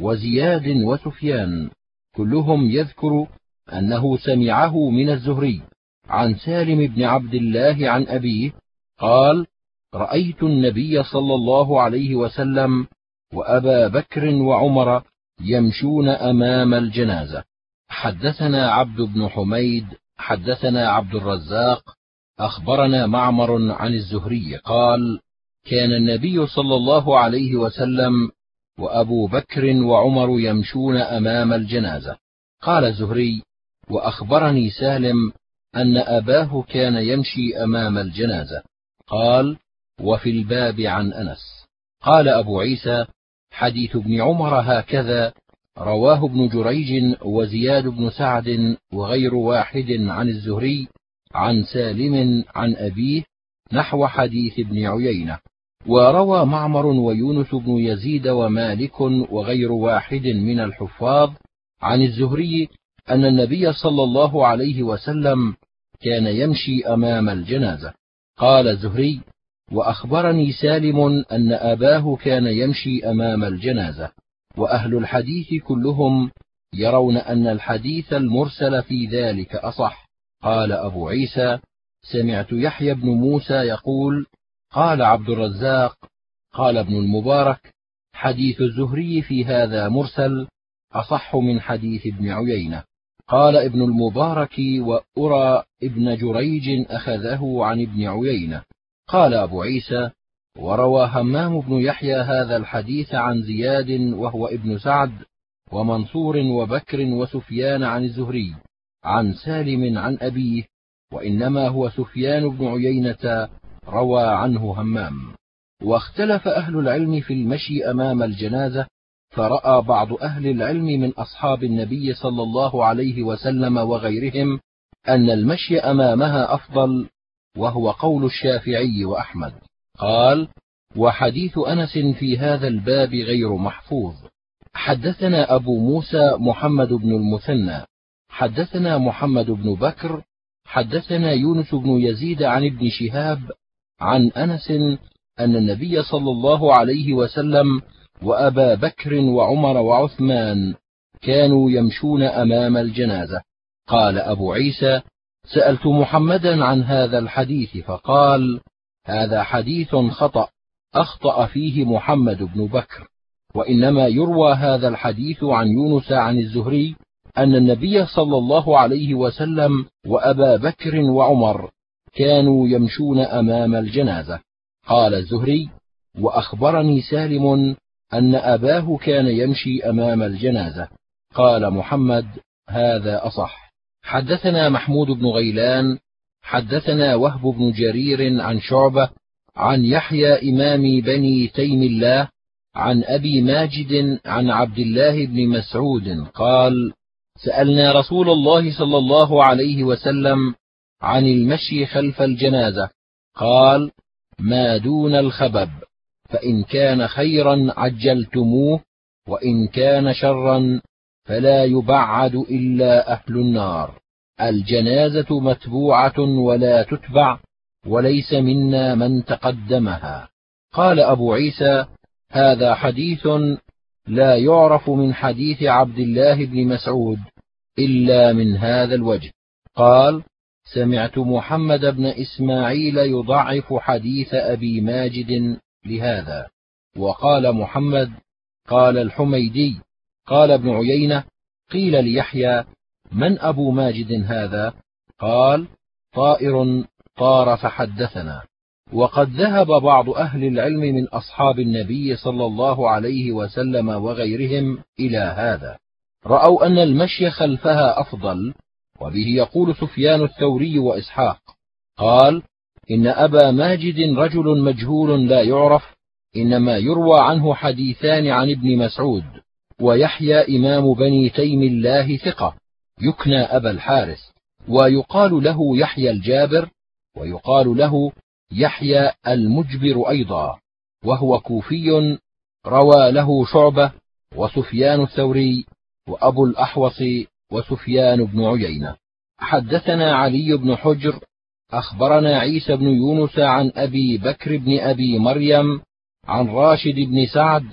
وزياد وسفيان كلهم يذكر أنه سمعه من الزهري عن سالم بن عبد الله عن أبيه قال رأيت النبي صلى الله عليه وسلم وأبا بكر وعمر يمشون أمام الجنازة. حدثنا عبد بن حميد حدثنا عبد الرزاق أخبرنا معمر عن الزهري قال كان النبي صلى الله عليه وسلم وأبو بكر وعمر يمشون أمام الجنازة. قال الزهري وأخبرني سالم أن أباه كان يمشي أمام الجنازة. قال وفي الباب عن أنس. قال أبو عيسى حديث ابن عمر هكذا رواه ابن جريج وزياد بن سعد وغير واحد عن الزهري عن سالم عن أبيه نحو حديث ابن عيينة وروى معمر ويونس بن يزيد ومالك وغير واحد من الحفاظ عن الزهري أن النبي صلى الله عليه وسلم كان يمشي أمام الجنازة. قال الزهري وأخبرني سالم أن أباه كان يمشي أمام الجنازة وأهل الحديث كلهم يرون أن الحديث المرسل في ذلك أصح. قال أبو عيسى سمعت يحيى بن موسى يقول قال عبد الرزاق قال ابن المبارك حديث الزهري في هذا مرسل أصح من حديث ابن عيينة. قال ابن المبارك وأرى ابن جريج أخذه عن ابن عيينة. قال أبو عيسى وروى همام بن يحيى هذا الحديث عن زياد وهو ابن سعد ومنصور وبكر وسفيان عن الزهري. عن سالم عن أبيه وإنما هو سفيان بن عيينة روى عنه همام. واختلف أهل العلم في المشي أمام الجنازة فرأى بعض أهل العلم من أصحاب النبي صلى الله عليه وسلم وغيرهم أن المشي أمامها أفضل وهو قول الشافعي وأحمد. قال وحديث أنس في هذا الباب غير محفوظ. حدثنا أبو موسى محمد بن المثنى حدثنا محمد بن بكر حدثنا يونس بن يزيد عن ابن شهاب عن أنس أن النبي صلى الله عليه وسلم وأبا بكر وعمر وعثمان كانوا يمشون أمام الجنازة. قال أبو عيسى سألت محمدا عن هذا الحديث فقال هذا حديث خطأ أخطأ فيه محمد بن بكر. وإنما يروى هذا الحديث عن يونس عن الزهري أن النبي صلى الله عليه وسلم وأبا بكر وعمر كانوا يمشون أمام الجنازة. قال الزهري وأخبرني سالم أن أباه كان يمشي أمام الجنازة. قال محمد هذا أصح. حدثنا محمود بن غيلان حدثنا وهب بن جرير عن شعبة عن يحيى إمام بني تيم الله عن أبي ماجد عن عبد الله بن مسعود قال سألنا رسول الله صلى الله عليه وسلم عن المشي خلف الجنازة. قال ما دون الخبب فإن كان خيرا عجلتموه وإن كان شرا فلا يبعد إلا أهل النار. الجنازة متبوعة ولا تتبع وليس منا من تقدمها. قال أبو عيسى هذا حديث لا يعرف من حديث عبد الله بن مسعود إلا من هذا الوجه. قال سمعت محمد بن إسماعيل يضعف حديث أبي ماجد لهذا. وقال محمد قال الحميدي قال ابن عيينة قيل ليحيى من أبو ماجد هذا؟ قال طائر طار فحدثنا. وقد ذهب بعض أهل العلم من أصحاب النبي صلى الله عليه وسلم وغيرهم إلى هذا. رأوا أن المشي خلفها أفضل وبه يقول سفيان الثوري وإسحاق قال إن أبا ماجد رجل مجهول لا يعرف إنما يروى عنه حديثان عن ابن مسعود ويحيى إمام بني تيم الله ثقة يكنى أبا الحارث ويقال له يحيى الجابر ويقال له يحيى المجبر أيضا وهو كوفي روى له شعبة وسفيان الثوري وأبو الأحوص وسفيان بن عيينة. حدثنا علي بن حجر أخبرنا عيسى بن يونس عن أبي بكر بن أبي مريم عن راشد بن سعد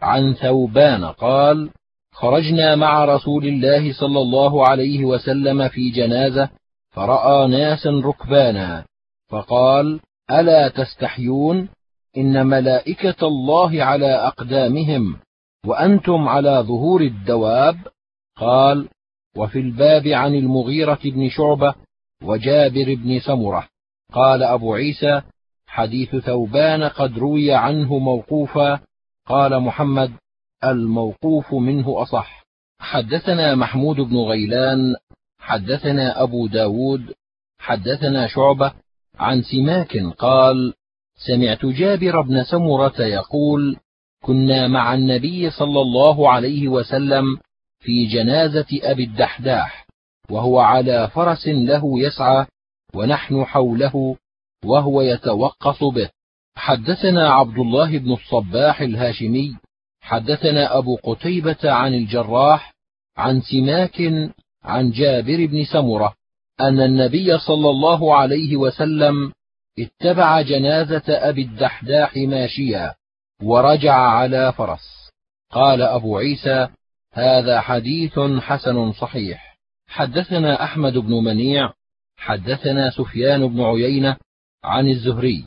عن ثوبان قال خرجنا مع رسول الله صلى الله عليه وسلم في جنازة فرأى ناسا ركبانا فقال ألا تستحيون إن ملائكة الله على أقدامهم وأنتم على ظهور الدواب؟ قال وفي الباب عن المغيرة بن شعبة وجابر بن سمرة. قال أبو عيسى حديث ثوبان قد روي عنه موقوفا. قال محمد الموقوف منه أصح. حدثنا محمود بن غيلان حدثنا أبو داود حدثنا شعبة عن سماك قال سمعت جابر بن سمرة يقول كنا مع النبي صلى الله عليه وسلم في جنازة أبي الدحداح وهو على فرس له يسعى ونحن حوله وهو يتوقص به. حدثنا عبد الله بن الصباح الهاشمي حدثنا أبو قتيبة عن الجراح عن سماك عن جابر بن سمرة. أن النبي صلى الله عليه وسلم اتبع جنازة أبي الدحداح ماشيا ورجع على فرس. قال أبو عيسى هذا حديث حسن صحيح. حدثنا أحمد بن منيع حدثنا سفيان بن عيينة عن الزهري.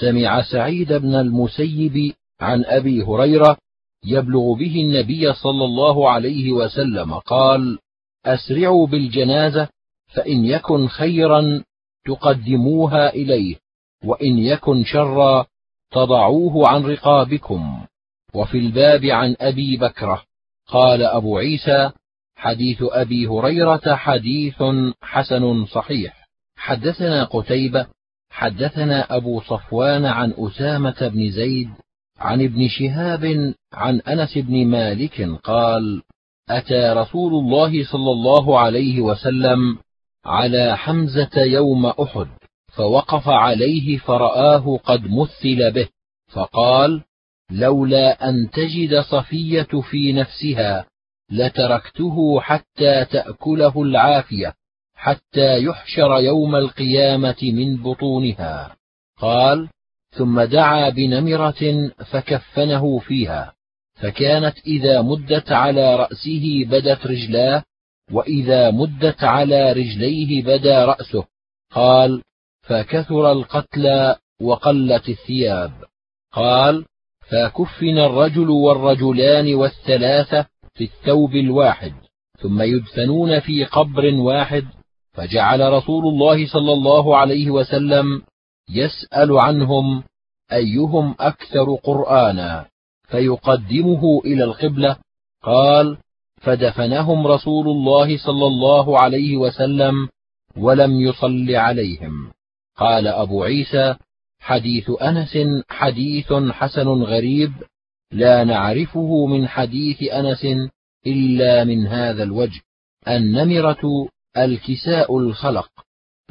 سمع سعيد بن المسيب عن أبي هريرة يبلغ به النبي صلى الله عليه وسلم قال أسرعوا بالجنازة فإن يكن خيرا تقدموها إليه وإن يكن شرا تضعوه عن رقابكم. وفي الباب عن أبي بكرة قال أبو عيسى حديث أبي هريرة حديث حسن صحيح. حدثنا قتيبة حدثنا أبو صفوان عن أسامة بن زيد عن ابن شهاب عن أنس بن مالك قال أتى رسول الله صلى الله عليه وسلم على حمزة يوم أحد فوقف عليه فرآه قد مثل به فقال لولا أن تجد صفية في نفسها لتركته حتى تأكله العافية حتى يحشر يوم القيامة من بطونها. قال ثم دعا بنمرة فكفنه فيها فكانت إذا مدت على رأسه بدت رجلاه وإذا مدت على رجليه بدا رأسه. قال فكثر القتلى وقلت الثياب. قال فكفن الرجل والرجلان والثلاثة في الثوب الواحد ثم يدفنون في قبر واحد. فجعل رسول الله صلى الله عليه وسلم يسأل عنهم أيهم أكثر قرآنا؟ فيقدمه إلى القبلة. قال فدفنهم رسول الله صلى الله عليه وسلم ولم يصل عليهم. قال أبو عيسى حديث أنس حديث حسن غريب لا نعرفه من حديث أنس إلا من هذا الوجه النمرة الكساء الخلق.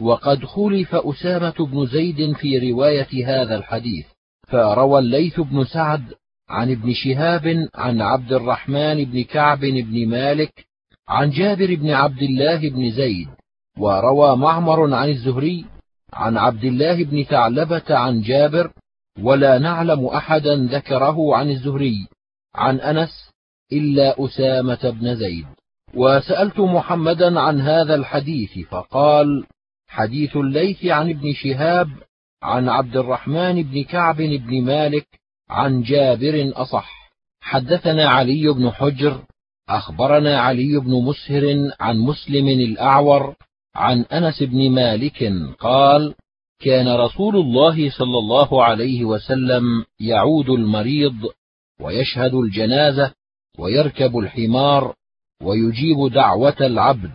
وقد خلف أسامة بن زيد في رواية هذا الحديث فروى الليث بن سعد عن ابن شهاب عن عبد الرحمن بن كعب بن مالك عن جابر بن عبد الله بن زيد وروى معمر عن الزهري عن عبد الله بن ثعلبة عن جابر ولا نعلم أحدا ذكره عن الزهري عن أنس إلا أسامة بن زيد. وسألت محمدا عن هذا الحديث فقال حديث الليث عن ابن شهاب عن عبد الرحمن بن كعب بن مالك عن جابر أصح. حدثنا علي بن حجر أخبرنا علي بن مسهر عن مسلم الأعور عن أنس بن مالك قال كان رسول الله صلى الله عليه وسلم يعود المريض ويشهد الجنازة ويركب الحمار ويجيب دعوة العبد.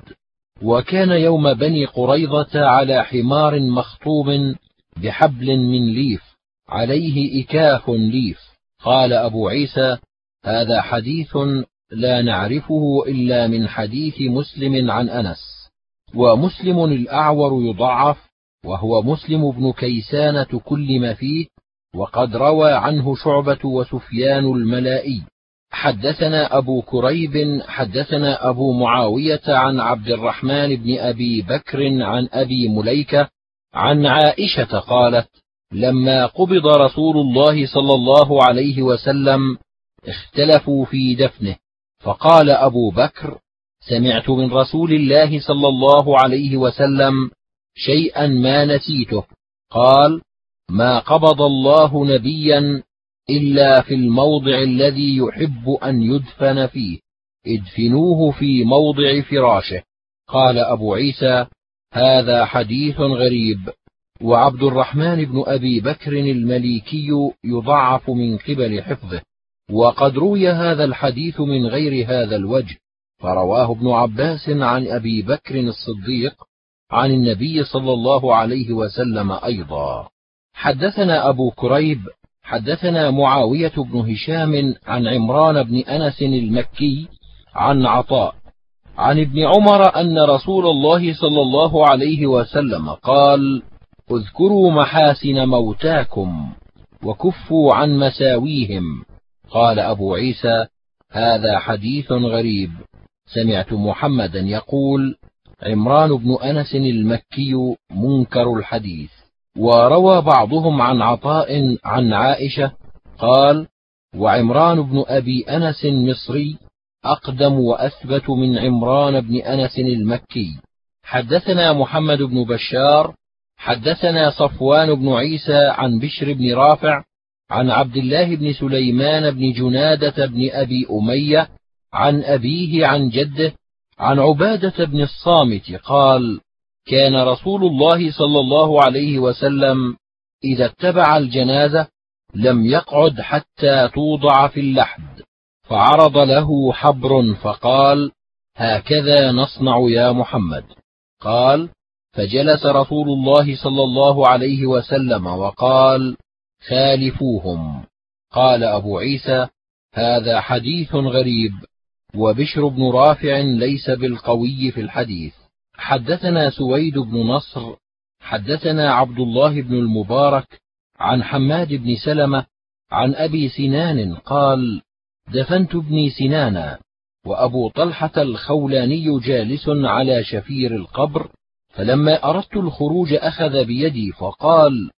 وكان يوم بني قريظة على حمار مخطوم بحبل من ليف. عليه إكاف ليف. قال أبو عيسى هذا حديث لا نعرفه إلا من حديث مسلم عن أنس. ومسلم الأعور يضعف وهو مسلم بن كيسان تكلم فيه وقد روى عنه شعبة وسفيان الملائي. حدثنا أبو كريب حدثنا أبو معاوية عن عبد الرحمن بن أبي بكر عن أبي مليكة عن عائشة قالت لما قبض رسول الله صلى الله عليه وسلم اختلفوا في دفنه فقال أبو بكر سمعت من رسول الله صلى الله عليه وسلم شيئا ما نسيته. قال ما قبض الله نبيا إلا في الموضع الذي يحب أن يدفن فيه ادفنوه في موضع فراشه. قال أبو عيسى هذا حديث غريب. وعبد الرحمن بن أبي بكر المليكي يضعف من قبل حفظه. وقد روي هذا الحديث من غير هذا الوجه. فرواه ابن عباس عن أبي بكر الصديق عن النبي صلى الله عليه وسلم أيضا. حدثنا أبو كريب حدثنا معاوية بن هشام عن عمران بن أنس المكي عن عطاء عن ابن عمر أن رسول الله صلى الله عليه وسلم قال اذكروا محاسن موتاكم وكفوا عن مساويهم. قال أبو عيسى هذا حديث غريب. سمعت محمدا يقول عمران بن أنس المكي منكر الحديث. وروى بعضهم عن عطاء عن عائشة قال وعمران بن أبي أنس المصري أقدم وأثبت من عمران بن أنس المكي. حدثنا محمد بن بشار حدثنا صفوان بن عيسى عن بشر بن رافع عن عبد الله بن سليمان بن جنادة بن أبي أمية عن أبيه عن جده عن عبادة بن الصامت قال كان رسول الله صلى الله عليه وسلم إذا اتبع الجنازة لم يقعد حتى توضع في اللحد فعرض له حبر فقال هكذا نصنع يا محمد. قال فجلس رسول الله صلى الله عليه وسلم وقال خالفوهم. قال أبو عيسى هذا حديث غريب وبشر بن رافع ليس بالقوي في الحديث. حدثنا سويد بن نصر حدثنا عبد الله بن المبارك عن حماد بن سلمة عن أبي سنان قال دفنت ابني سنانا وأبو طلحة الخولاني جالس على شفير القبر فلما أردت الخروج أخذ بيدي فقال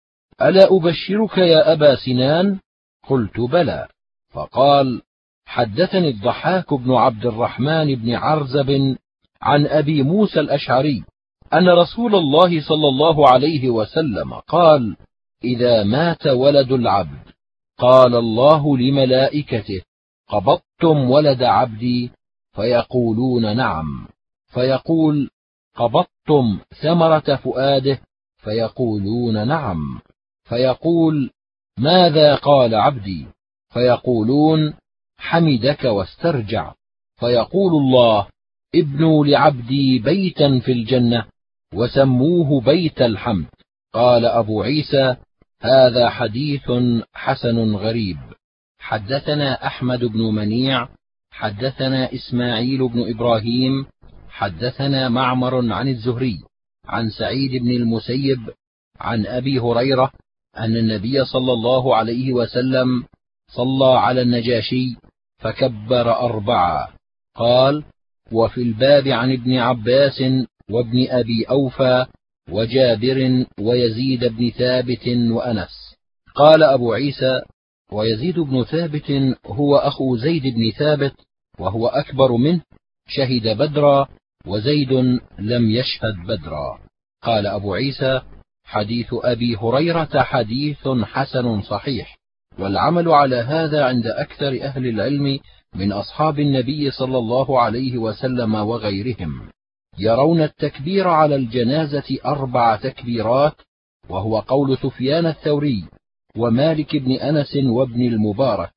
ألا أبشرك يا أبا سنان؟ قلت بلى. فقال حدثني الضحاك بن عبد الرحمن بن عرزب عن أبي موسى الأشعري أن رسول الله صلى الله عليه وسلم قال إذا مات ولد العبد. قال الله لملائكته قبضتم ولد عبدي؟ فيقولون نعم. فيقول قبضتم ثمرة فؤاده فيقولون نعم. فيقول ماذا قال عبدي؟ فيقولون حمدك واسترجع. فيقول الله ابنوا لعبدي بيتا في الجنة وسموه بيت الحمد. قال أبو عيسى هذا حديث حسن غريب. حدثنا أحمد بن منيع حدثنا إسماعيل بن إبراهيم حدثنا معمر عن الزهري عن سعيد بن المسيب عن أبي هريرة أن النبي صلى الله عليه وسلم صلى على النجاشي فكبر أربعة. قال وفي الباب عن ابن عباس وابن أبي أوفى وجابر ويزيد بن ثابت وأنس. قال أبو عيسى ويزيد بن ثابت هو أخو زيد بن ثابت وهو أكبر منه شهد بدرا وزيد لم يشهد بدرا. قال أبو عيسى حديث أبي هريرة حديث حسن صحيح والعمل على هذا عند أكثر أهل العلم من أصحاب النبي صلى الله عليه وسلم وغيرهم. يرون التكبير على الجنازة أربع تكبيرات وهو قول سفيان الثوري ومالك بن أنس وابن المبارك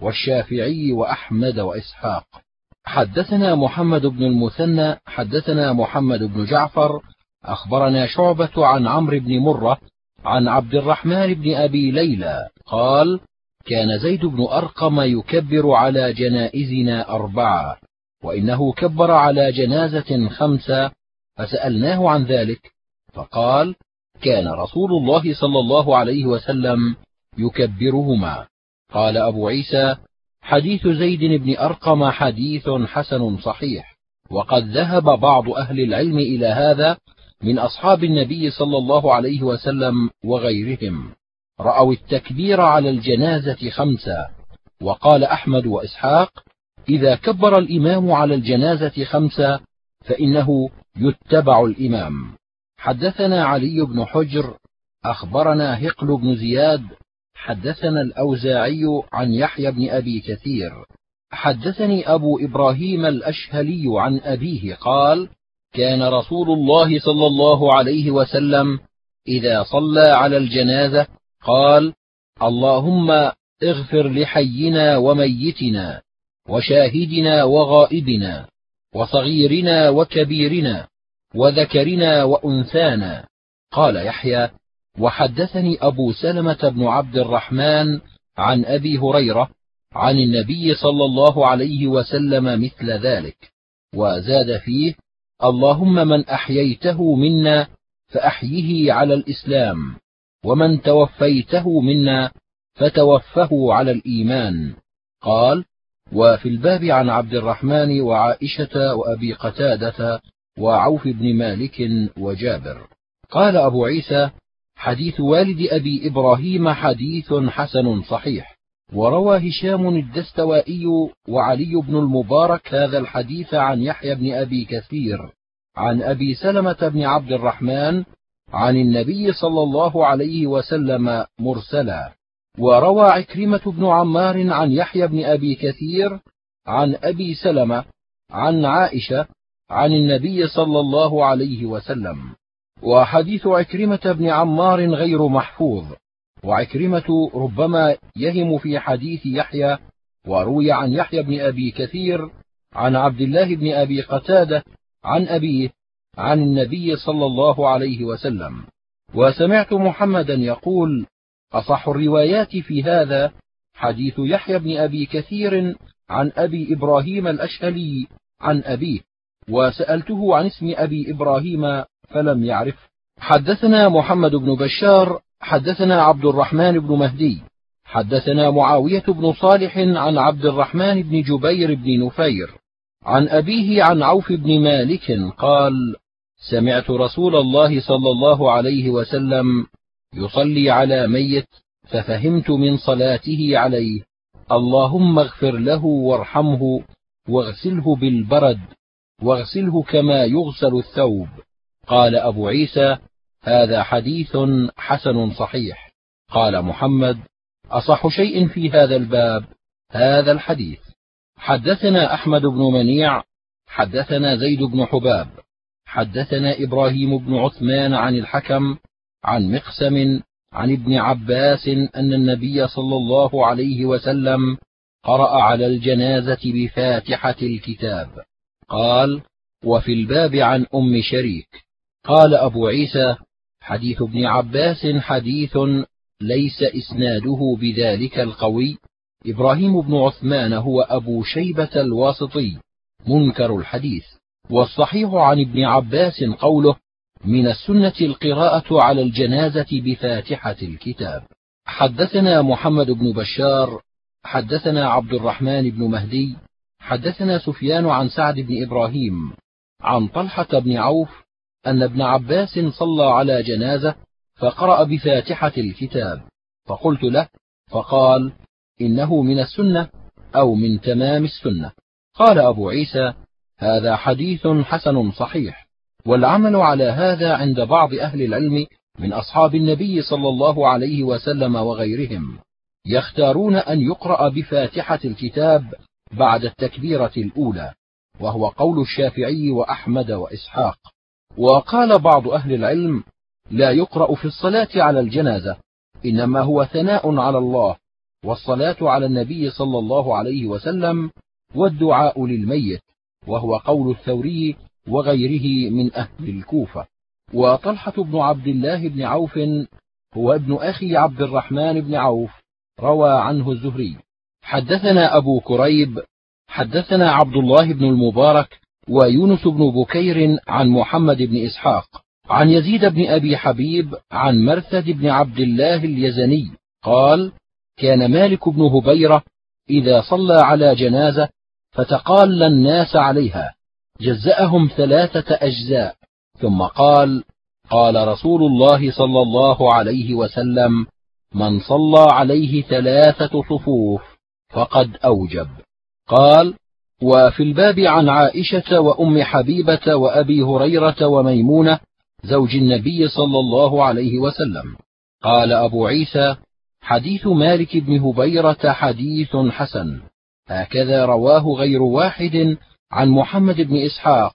والشافعي وأحمد وإسحاق. حدثنا محمد بن المثنى حدثنا محمد بن جعفر أخبرنا شعبة عن عمرو بن مرة عن عبد الرحمن بن أبي ليلى قال كان زيد بن أرقم يكبر على جنائزنا أربعة وإنه كبر على جنازة خمسة فسألناه عن ذلك فقال كان رسول الله صلى الله عليه وسلم يكبرهما. قال أبو عيسى حديث زيد بن أرقم حديث حسن صحيح. وقد ذهب بعض أهل العلم إلى هذا من أصحاب النبي صلى الله عليه وسلم وغيرهم. رأوا التكبير على الجنازة خمسة. وقال أحمد وإسحاق إذا كبر الإمام على الجنازة خمسة فإنه يتبع الإمام. حدثنا علي بن حجر أخبرنا هقل بن زياد حدثنا الأوزاعي عن يحيى بن أبي كثير. حدثني أبو إبراهيم الأشهلي عن أبيه قال كان رسول الله صلى الله عليه وسلم إذا صلى على الجنازة قال اللهم اغفر لحينا وميتنا وشاهدنا وغائبنا وصغيرنا وكبيرنا وذكرنا وأنثانا. قال يحيى وحدثني أبو سلمة بن عبد الرحمن عن أبي هريرة عن النبي صلى الله عليه وسلم مثل ذلك وزاد فيه اللهم من أحييته منا فأحيه على الإسلام ومن توفيته منا فتوفه على الإيمان. قال وفي الباب عن عبد الرحمن وعائشة وأبي قتادة وعوف بن مالك وجابر. قال أبو عيسى حديث والد أبي إبراهيم حديث حسن صحيح. وروى هشام الدستوائي وعلي بن المبارك هذا الحديث عن يحيى بن أبي كثير عن أبي سلمة بن عبد الرحمن عن النبي صلى الله عليه وسلم مرسلا. وروى عكرمة بن عمار عن يحيى بن أبي كثير عن أبي سلمة عن عائشة عن النبي صلى الله عليه وسلم. وحديث عكرمة بن عمار غير محفوظ. وعكرمة ربما يهم في حديث يحيى وروي عن يحيى بن أبي كثير عن عبد الله بن أبي قتادة عن أبيه عن النبي صلى الله عليه وسلم. وسمعت محمدا يقول أصح الروايات في هذا حديث يحيى بن أبي كثير عن أبي إبراهيم الأشهلي عن أبيه. وسألته عن اسم أبي إبراهيم فلم يعرف. حدثنا محمد بن بشار حدثنا عبد الرحمن بن مهدي حدثنا معاوية بن صالح عن عبد الرحمن بن جبير بن نفير عن أبيه عن عوف بن مالك قال سمعت رسول الله صلى الله عليه وسلم يصلي على ميت ففهمت من صلاته عليه اللهم اغفر له وارحمه واغسله بالبرد واغسله كما يغسل الثوب. قال أبو عيسى هذا حديث حسن صحيح. قال محمد أصح شيء في هذا الباب هذا الحديث. حدثنا أحمد بن منيع حدثنا زيد بن حباب حدثنا إبراهيم بن عثمان عن الحكم عن مقسم عن ابن عباس أن النبي صلى الله عليه وسلم قرأ على الجنازة بفاتحة الكتاب. قال وفي الباب عن أم شريك قال أبو عيسى حديث ابن عباس حديث ليس إسناده بذلك القوي. إبراهيم بن عثمان هو أبو شيبة الواسطي منكر الحديث. والصحيح عن ابن عباس قوله من السنة القراءة على الجنازة بفاتحة الكتاب حدثنا محمد بن بشار حدثنا عبد الرحمن بن مهدي حدثنا سفيان عن سعد بن إبراهيم عن طلحة بن عوف أن ابن عباس صلى على جنازة فقرأ بفاتحة الكتاب فقلت له فقال إنه من السنة أو من تمام السنة. قال أبو عيسى هذا حديث حسن صحيح والعمل على هذا عند بعض أهل العلم من أصحاب النبي صلى الله عليه وسلم وغيرهم. يختارون أن يقرأ بفاتحة الكتاب بعد التكبيرة الأولى وهو قول الشافعي وأحمد وإسحاق. وقال بعض أهل العلم لا يقرأ في الصلاة على الجنازة إنما هو ثناء على الله والصلاة على النبي صلى الله عليه وسلم والدعاء للميت وهو قول الثوري وغيره من أهل الكوفة. وطلحة بن عبد الله بن عوف هو ابن أخي عبد الرحمن بن عوف روى عنه الزهري. حدثنا أبو كريب حدثنا عبد الله بن المبارك ويونس بن بكير عن محمد بن إسحاق عن يزيد بن أبي حبيب عن مرثد بن عبد الله اليزني قال كان مالك بن هبيرة إذا صلى على جنازة فتقال الناس عليها جزأهم ثلاثة أجزاء ثم قال قال رسول الله صلى الله عليه وسلم من صلى عليه ثلاثة صفوف فقد أوجب قال وفي الباب عن عائشة وأم حبيبة وأبي هريرة وميمونة زوج النبي صلى الله عليه وسلم. قال أبو عيسى حديث مالك بن هبيرة حديث حسن. هكذا رواه غير واحد عن محمد بن إسحاق.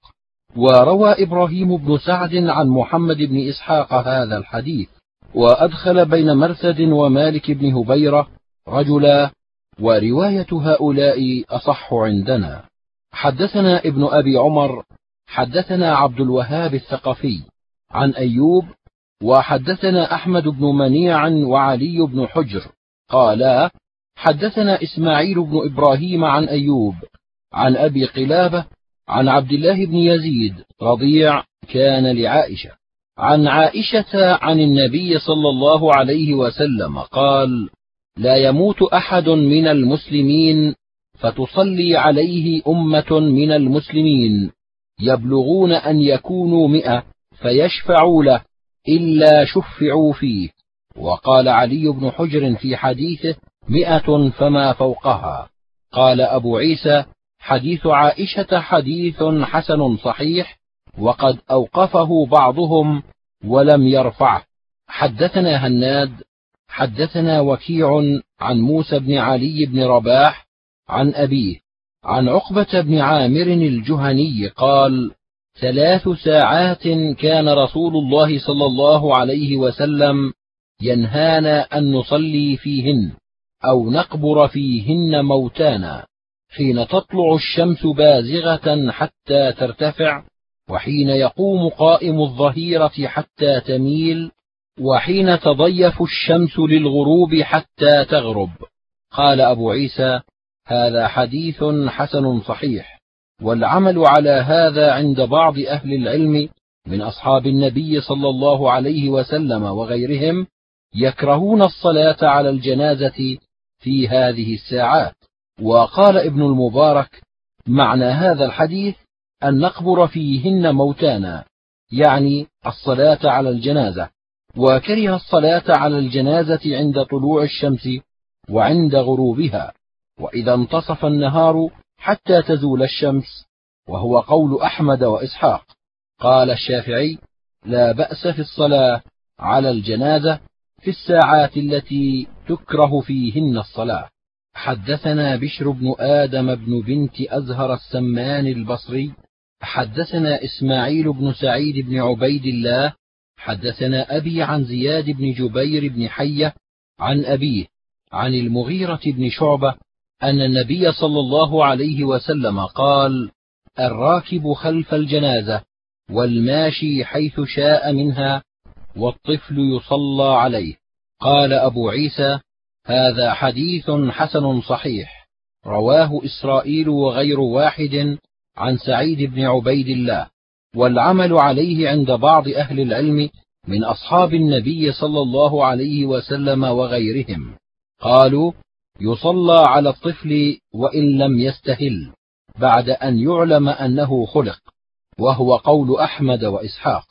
وروى إبراهيم بن سعد عن محمد بن إسحاق هذا الحديث. وأدخل بين مرثد ومالك بن هبيرة رجلا ورواية هؤلاء أصح عندنا. حدثنا ابن أبي عمر حدثنا عبد الوهاب الثقفي عن أيوب وحدثنا أحمد بن منيع وعلي بن حجر. قالا حدثنا إسماعيل بن إبراهيم عن أيوب عن أبي قلابة عن عبد الله بن يزيد رضيع كان لعائشة. عن عائشة عن النبي صلى الله عليه وسلم قال لا يموت أحد من المسلمين فتصلي عليه أمة من المسلمين. يبلغون أن يكونوا مئة فيشفعوا له إلا شفعوا فيه. وقال علي بن حجر في حديثه مئة فما فوقها. قال أبو عيسى حديث عائشة حديث حسن صحيح وقد أوقفه بعضهم ولم يرفعه. حدثنا هناد حدثنا وكيع عن موسى بن علي بن رباح عن أبيه عن عقبة بن عامر الجهني قال: ثلاث ساعات كان رسول الله صلى الله عليه وسلم ينهانا أن نصلي فيهن أو نقبر فيهن موتانا حين تطلع الشمس بازغة حتى ترتفع وحين يقوم قائم الظهيرة حتى تميل وحين تضيف الشمس للغروب حتى تغرب. قال أبو عيسى هذا حديث حسن صحيح. والعمل على هذا عند بعض أهل العلم من أصحاب النبي صلى الله عليه وسلم وغيرهم يكرهون الصلاة على الجنازة في هذه الساعات. وقال ابن المبارك معنى هذا الحديث أن نقبر فيهن موتانا يعني الصلاة على الجنازة. وكره الصلاة على الجنازة عند طلوع الشمس وعند غروبها وإذا انتصف النهار حتى تزول الشمس وهو قول أحمد وإسحاق. قال الشافعي لا بأس في الصلاة على الجنازة في الساعات التي تكره فيهن الصلاة. حدثنا بشر بن آدم بن بنت أزهر السمان البصري حدثنا إسماعيل بن سعيد بن عبيد الله حدثنا أبي عن زياد بن جبير بن حية عن أبيه عن المغيرة بن شعبة أن النبي صلى الله عليه وسلم قال: الراكب خلف الجنازة والماشي حيث شاء منها والطفل يصلى عليه. قال أبو عيسى: هذا حديث حسن صحيح، رواه إسرائيل وغير واحد عن سعيد بن عبيد الله، والعمل عليه عند بعض أهل العلم من أصحاب النبي صلى الله عليه وسلم وغيرهم. قالوا يصلى على الطفل وإن لم يستهل بعد أن يعلم أنه خلق وهو قول أحمد وإسحاق.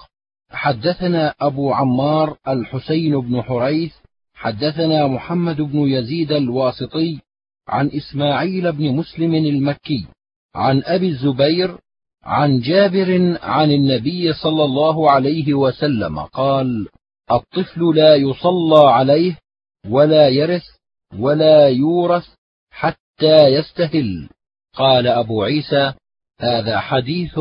حدثنا أبو عمار الحسين بن حريث حدثنا محمد بن يزيد الواسطي عن إسماعيل بن مسلم المكي عن أبي الزبير عن جابر عن النبي صلى الله عليه وسلم قال الطفل لا يصلى عليه ولا يرث ولا يورث حتى يستهل. قال أبو عيسى هذا حديث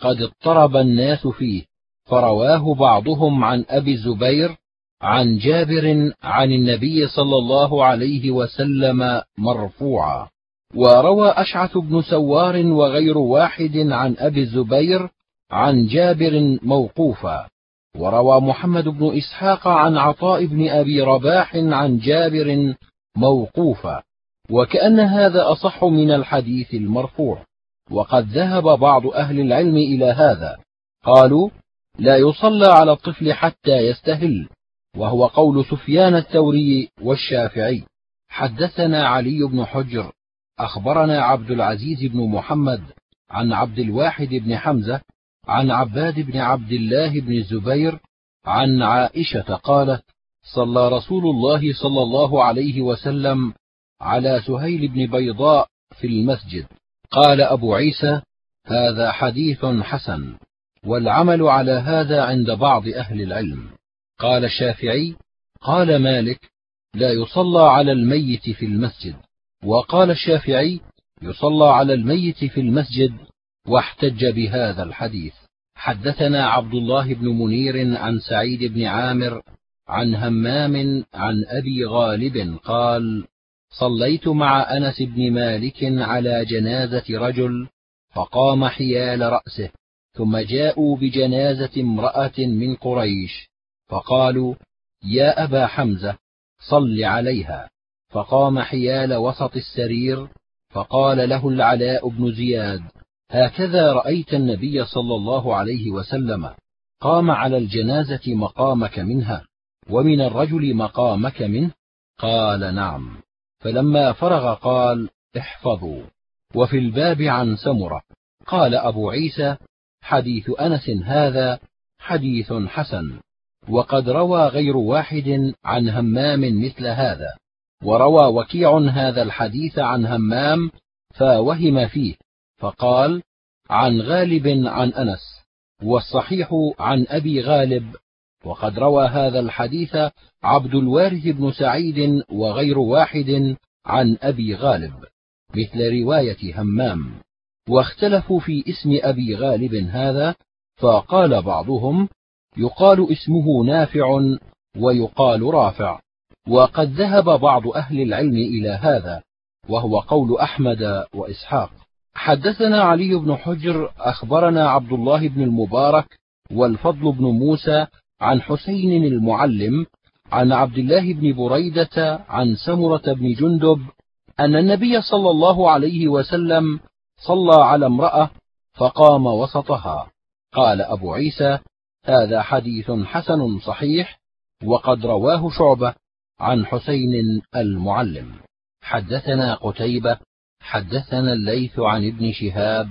قد اضطرب الناس فيه. فرواه بعضهم عن أبي الزبير عن جابر عن النبي صلى الله عليه وسلم مرفوعا. وروى أشعث بن سوار وغير واحد عن أبي الزبير عن جابر موقوفا. وروى محمد بن إسحاق عن عطاء بن أبي رباح عن جابر موقوفا. وكأن هذا أصح من الحديث المرفوع. وقد ذهب بعض أهل العلم إلى هذا. قالوا لا يصلى على الطفل حتى يستهل. وهو قول سفيان الثوري والشافعي. حدثنا علي بن حجر. أخبرنا عبد العزيز بن محمد عن عبد الواحد بن حمزة عن عباد بن عبد الله بن الزبير عن عائشة قالت صلى رسول الله صلى الله عليه وسلم على سهيل بن بيضاء في المسجد. قال أبو عيسى هذا حديث حسن والعمل على هذا عند بعض أهل العلم. قال الشافعي قال مالك لا يصلى على الميت في المسجد. وقال الشافعي يصلى على الميت في المسجد واحتج بهذا الحديث. حدثنا عبد الله بن منير عن سعيد بن عامر عن همام عن أبي غالب قال صليت مع أنس بن مالك على جنازة رجل فقام حيال رأسه ثم جاءوا بجنازة امرأة من قريش فقالوا يا أبا حمزة صل عليها. فقام حيال وسط السرير فقال له العلاء بن زياد هكذا رأيت النبي صلى الله عليه وسلم قام على الجنازة مقامك منها ومن الرجل مقامك منه؟ قال نعم. فلما فرغ قال احفظوا. وفي الباب عن سمرة. قال أبو عيسى حديث أنس هذا حديث حسن وقد روى غير واحد عن همام مثل هذا. وروى وكيع هذا الحديث عن همام فوهم فيه فقال عن غالب عن أنس والصحيح عن أبي غالب وقد روى هذا الحديث عبد الوارث بن سعيد وغير واحد عن أبي غالب مثل رواية همام. واختلفوا في اسم أبي غالب هذا فقال بعضهم يقال اسمه نافع ويقال رافع. وقد ذهب بعض أهل العلم إلى هذا وهو قول أحمد وإسحاق. حدثنا علي بن حجر أخبرنا عبد الله بن المبارك والفضل بن موسى عن حسين المعلم عن عبد الله بن بريدة عن سمرة بن جندب أن النبي صلى الله عليه وسلم صلى على امرأة فقام وسطها. قال أبو عيسى هذا حديث حسن صحيح وقد رواه شعبة عن حسين المعلم. حدثنا قتيبة حدثنا الليث عن ابن شهاب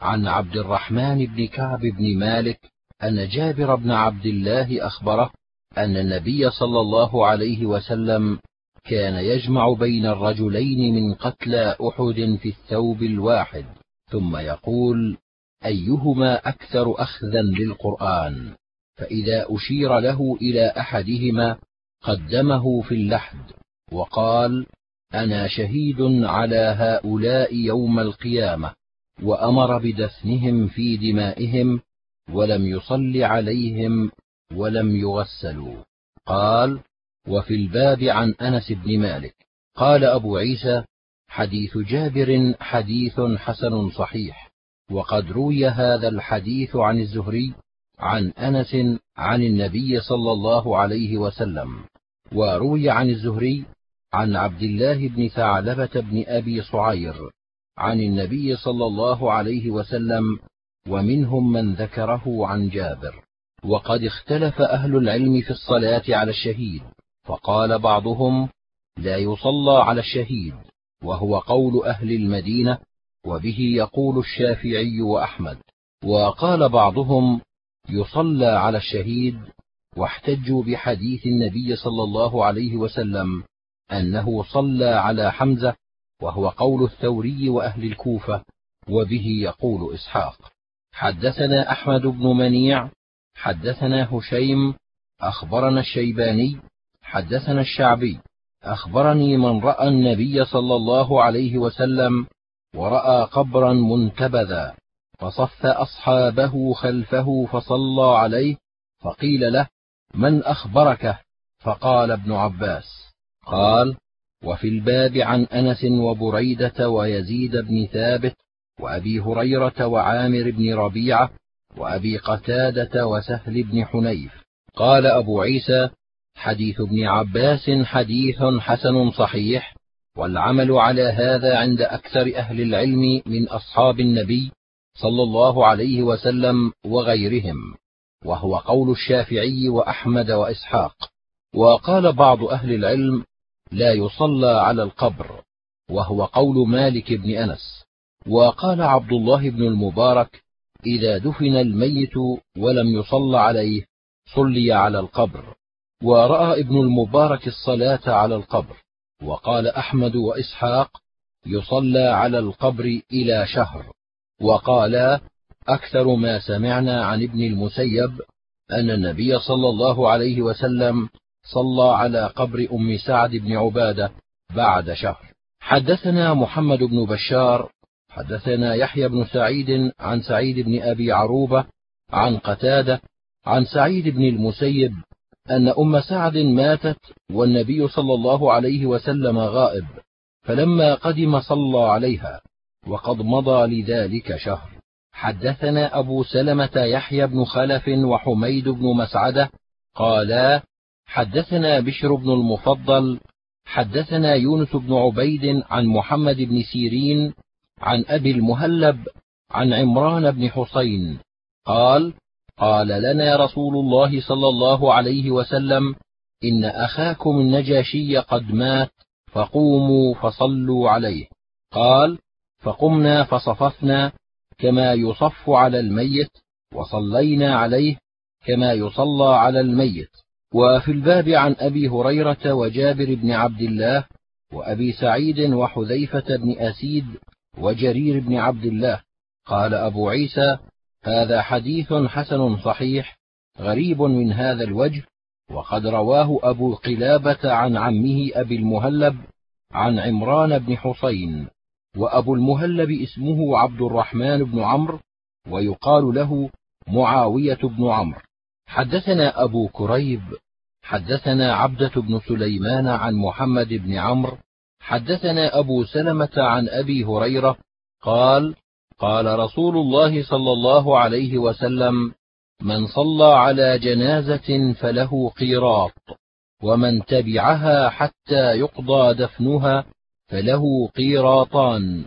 عن عبد الرحمن بن كعب بن مالك أن جابر بن عبد الله أخبره أن النبي صلى الله عليه وسلم كان يجمع بين الرجلين من قتلى أحد في الثوب الواحد ثم يقول أيهما أكثر أخذا للقرآن؟ فإذا أشير له إلى أحدهما قدمه في اللحد وقال أنا شهيد على هؤلاء يوم القيامة وأمر بدفنهم في دمائهم ولم يصل عليهم ولم يغسلوا. قال وفي الباب عن أنس بن مالك. قال أبو عيسى حديث جابر حديث حسن صحيح وقد روي هذا الحديث عن الزهري عن أنس عن النبي صلى الله عليه وسلم. وروي عن الزهري عن عبد الله بن ثعلبة بن أبي صعير عن النبي صلى الله عليه وسلم ومنهم من ذكره عن جابر. وقد اختلف أهل العلم في الصلاة على الشهيد فقال بعضهم لا يصلى على الشهيد وهو قول أهل المدينة وبه يقول الشافعي وأحمد. وقال بعضهم يصلى على الشهيد واحتجوا بحديث النبي صلى الله عليه وسلم أنه صلى على حمزة وهو قول الثوري وأهل الكوفة وبه يقول إسحاق حدثنا أحمد بن منيع حدثنا هشيم أخبرنا الشيباني حدثنا الشعبي أخبرني من رأى النبي صلى الله عليه وسلم ورأى قبرا منتبذا فصف أصحابه خلفه فصلى عليه فقيل له من أخبرك؟ فقال ابن عباس. قال وفي الباب عن أنس وبريدة ويزيد بن ثابت وأبي هريرة وعامر بن ربيعة وأبي قتادة وسهل بن حنيف. قال أبو عيسى حديث ابن عباس حديث حسن صحيح والعمل على هذا عند أكثر أهل العلم من أصحاب النبي صلى الله عليه وسلم وغيرهم. وهو قول الشافعي وأحمد وإسحاق. وقال بعض أهل العلم لا يصلى على القبر وهو قول مالك بن أنس. وقال عبد الله بن المبارك إذا دفن الميت ولم يصل عليه صلي على القبر. ورأى ابن المبارك الصلاة على القبر. وقال أحمد وإسحاق يصلى على القبر إلى شهر. وقالا أكثر ما سمعنا عن ابن المسيب أن النبي صلى الله عليه وسلم صلى على قبر أم سعد بن عبادة بعد شهر. حدثنا محمد بن بشار حدثنا يحيى بن سعيد عن سعيد بن أبي عروبة عن قتادة عن سعيد بن المسيب أن أم سعد ماتت والنبي صلى الله عليه وسلم غائب فلما قدم صلى عليها وقد مضى لذلك شهر. حدثنا أبو سلمة يحيى بن خلف وحميد بن مسعدة قالا حدثنا بشر بن المفضل حدثنا يونس بن عبيد عن محمد بن سيرين عن أبي المهلب عن عمران بن حسين قال قال لنا رسول الله صلى الله عليه وسلم إن أخاكم النجاشي قد مات فقوموا فصلوا عليه. قال فقمنا فصففنا كما يصف على الميت وصلينا عليه كما يصلى على الميت. وفي الباب عن أبي هريرة وجابر بن عبد الله وأبي سعيد وحذيفة بن أسيد وجرير بن عبد الله. قال أبو عيسى هذا حديث حسن صحيح غريب من هذا الوجه وقد رواه أبو قلابة عن عمه أبي المهلب عن عمران بن حسين. وأبو المهلب اسمه عبد الرحمن بن عمرو ويقال له معاوية بن عمرو. حدثنا أبو كريب حدثنا عبدة بن سليمان عن محمد بن عمرو حدثنا أبو سلمة عن أبي هريرة قال قال رسول الله صلى الله عليه وسلم من صلى على جنازة فله قيراط ومن تبعها حتى يقضى دفنها فله قيراطان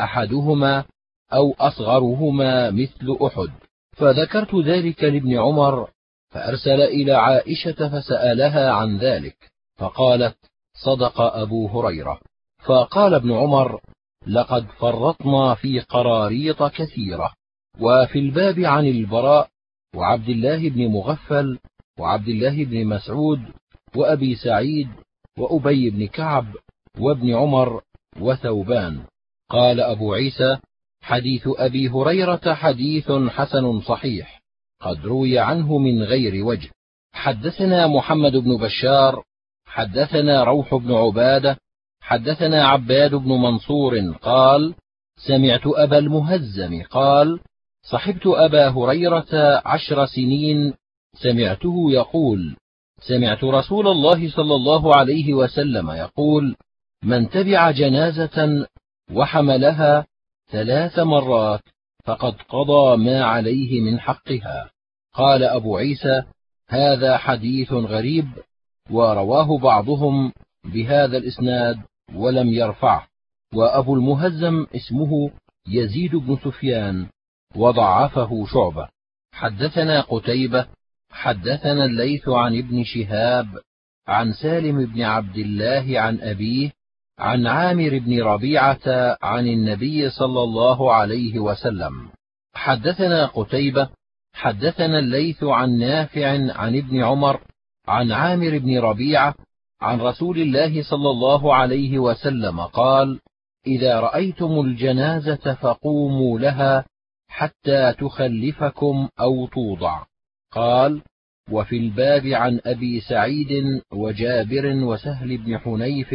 أحدهما أو أصغرهما مثل أحد. فذكرت ذلك لابن عمر فأرسل إلى عائشة فسألها عن ذلك فقالت صدق أبو هريرة. فقال ابن عمر لقد فرطنا في قراريط كثيرة وفي الباب عن البراء وعبد الله بن مغفل وعبد الله بن مسعود وأبي سعيد وأبي بن كعب وابن عمر وثوبان. قال أبو عيسى حديث أبي هريرة حديث حسن صحيح قد روي عنه من غير وجه. حدثنا محمد بن بشار حدثنا روح بن عبادة حدثنا عباد بن منصور قال سمعت أبا المهزم قال صحبت أبا هريرة عشر سنين سمعته يقول سمعت رسول الله صلى الله عليه وسلم يقول من تبع جنازة وحملها ثلاث مرات فقد قضى ما عليه من حقها. قال أبو عيسى هذا حديث غريب ورواه بعضهم بهذا الإسناد ولم يرفعه. وأبو المهزم اسمه يزيد بن سفيان وضعفه شعبة. حدثنا قتيبة حدثنا الليث عن ابن شهاب عن سالم بن عبد الله عن أبيه عن عامر بن ربيعة عن النبي صلى الله عليه وسلم. حدثنا قتيبة حدثنا الليث عن نافع عن ابن عمر عن عامر بن ربيعة عن رسول الله صلى الله عليه وسلم قال إذا رأيتم الجنازة فقوموا لها حتى تخلفكم أو توضع. قال وفي الباب عن أبي سعيد وجابر وسهل بن حنيف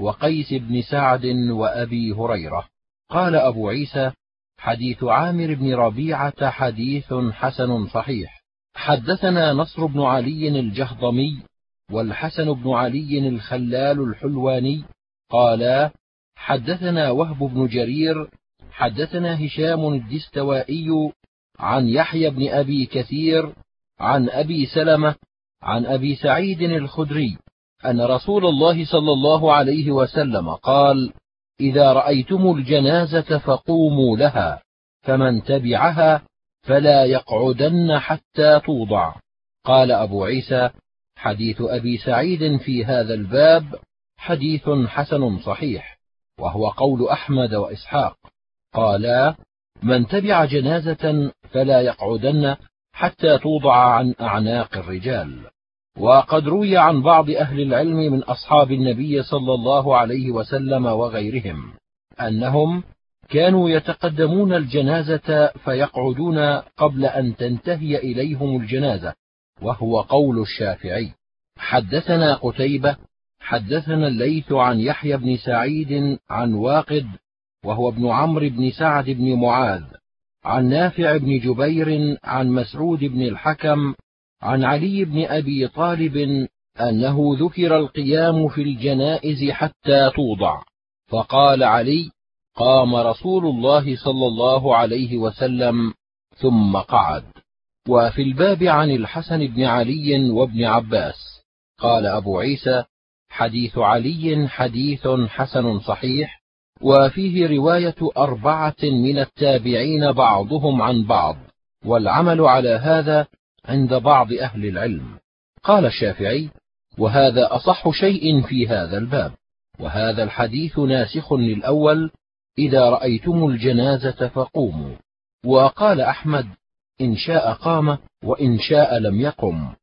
وقيس بن سعد وأبي هريرة. قال أبو عيسى حديث عامر بن ربيعة حديث حسن صحيح. حدثنا نصر بن علي الجهضمي والحسن بن علي الخلال الحلواني. قالا حدثنا وهب بن جرير حدثنا هشام الدستوائي عن يحيى بن أبي كثير عن أبي سلمة عن أبي سعيد الخدري. أن رسول الله صلى الله عليه وسلم قال إذا رأيتم الجنازة فقوموا لها فمن تبعها فلا يقعدن حتى توضع. قال أبو عيسى حديث أبي سعيد في هذا الباب حديث حسن صحيح وهو قول أحمد وإسحاق. قالا من تبع جنازة فلا يقعدن حتى توضع عن أعناق الرجال. وقد روي عن بعض أهل العلم من أصحاب النبي صلى الله عليه وسلم وغيرهم أنهم كانوا يتقدمون الجنازة فيقعدون قبل أن تنتهي إليهم الجنازة وهو قول الشافعي. حدثنا قتيبة حدثنا الليث عن يحيى بن سعيد عن واقد وهو ابن عمرو بن سعد بن معاذ عن نافع بن جبير عن مسعود بن الحكم عن علي بن أبي طالب أنه ذكر القيام في الجنائز حتى توضع. فقال علي قام رسول الله صلى الله عليه وسلم ثم قعد. وفي الباب عن الحسن بن علي وابن عباس. قال أبو عيسى حديث علي حديث حسن صحيح وفيه رواية أربعة من التابعين بعضهم عن بعض. والعمل على هذا عند بعض أهل العلم. قال الشافعي وهذا أصح شيء في هذا الباب وهذا الحديث ناسخ للأول إذا رأيتم الجنازة فقوموا. وقال أحمد إن شاء قام وإن شاء لم يقم.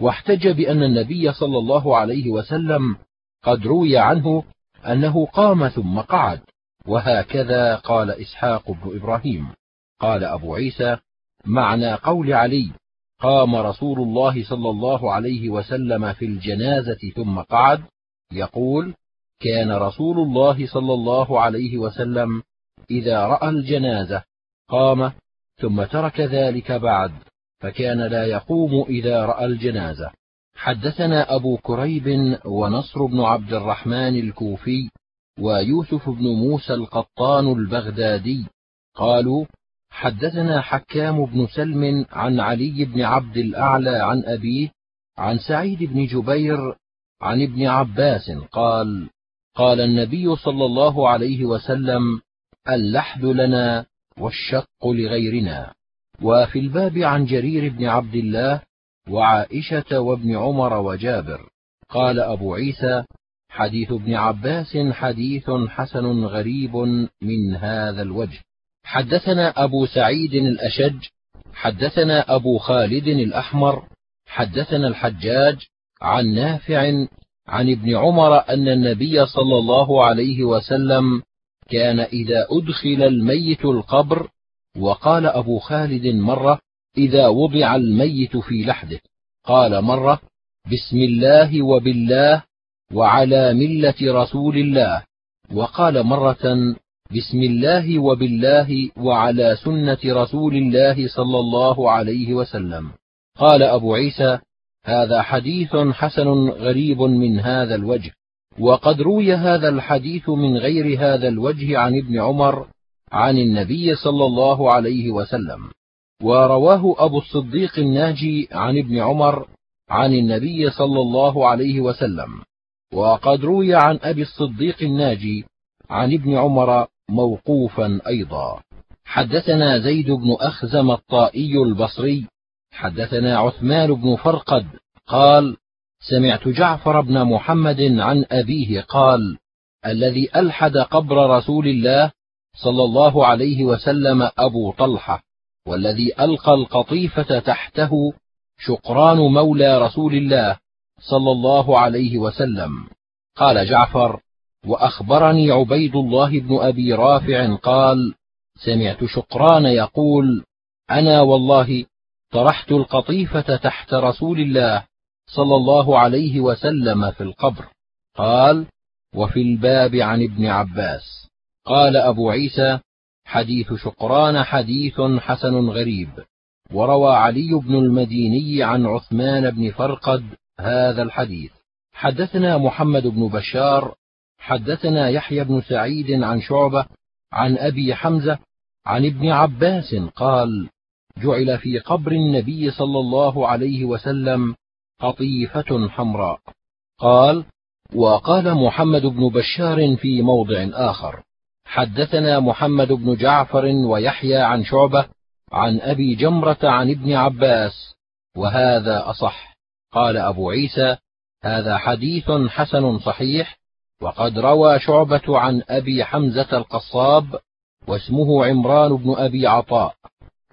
واحتج بأن النبي صلى الله عليه وسلم قد روي عنه أنه قام ثم قعد. وهكذا قال إسحاق بن إبراهيم. قال أبو عيسى معنى قول علي قام رسول الله صلى الله عليه وسلم في الجنازة ثم قعد يقول كان رسول الله صلى الله عليه وسلم إذا رأى الجنازة قام ثم ترك ذلك بعد فكان لا يقوم إذا رأى الجنازة. حدثنا أبو كريب ونصر بن عبد الرحمن الكوفي ويوسف بن موسى القطان البغدادي قالوا حدثنا حكام بن سلم عن علي بن عبد الأعلى عن أبيه عن سعيد بن جبير عن ابن عباس قال قال النبي صلى الله عليه وسلم اللحد لنا والشق لغيرنا. وفي الباب عن جرير بن عبد الله وعائشة وابن عمر وجابر. قال أبو عيسى حديث ابن عباس حديث حسن غريب من هذا الوجه. حدثنا أبو سعيد الأشج حدثنا أبو خالد الأحمر حدثنا الحجاج عن نافع عن ابن عمر أن النبي صلى الله عليه وسلم كان إذا أدخل الميت القبر وقال أبو خالد مرة إذا وضع الميت في لحده قال مرة بسم الله وبالله وعلى ملة رسول الله وقال مرة بسم الله وبالله وعلى سنة رسول الله صلى الله عليه وسلم. قال أبو عيسى هذا حديث حسن غريب من هذا الوجه وقد روي هذا الحديث من غير هذا الوجه عن ابن عمر عن النبي صلى الله عليه وسلم. ورواه أبو الصديق الناجي عن ابن عمر عن النبي صلى الله عليه وسلم. وقد روي عن أبي الصديق الناجي عن ابن عمر موقوفا أيضا. حدثنا زيد بن أخزم الطائي البصري حدثنا عثمان بن فرقد قال سمعت جعفر بن محمد عن أبيه قال الذي ألحد قبر رسول الله صلى الله عليه وسلم أبو طلحة والذي ألقى القطيفة تحته شقران مولى رسول الله صلى الله عليه وسلم. قال جعفر وأخبرني عبيد الله بن أبي رافع قال سمعت شقران يقول أنا والله طرحت القطيفة تحت رسول الله صلى الله عليه وسلم في القبر. قال وفي الباب عن ابن عباس. قال أبو عيسى حديث شقران حديث حسن غريب. وروى علي بن المديني عن عثمان بن فرقد هذا الحديث. حدثنا محمد بن بشار حدثنا يحيى بن سعيد عن شعبة عن أبي حمزة عن ابن عباس قال جعل في قبر النبي صلى الله عليه وسلم قطيفة حمراء. قال وقال محمد بن بشار في موضع آخر حدثنا محمد بن جعفر ويحيى عن شعبة عن أبي جمرة عن ابن عباس وهذا أصح. قال أبو عيسى هذا حديث حسن صحيح وقد روى شعبة عن أبي حمزة القصاب واسمه عمران بن أبي عطاء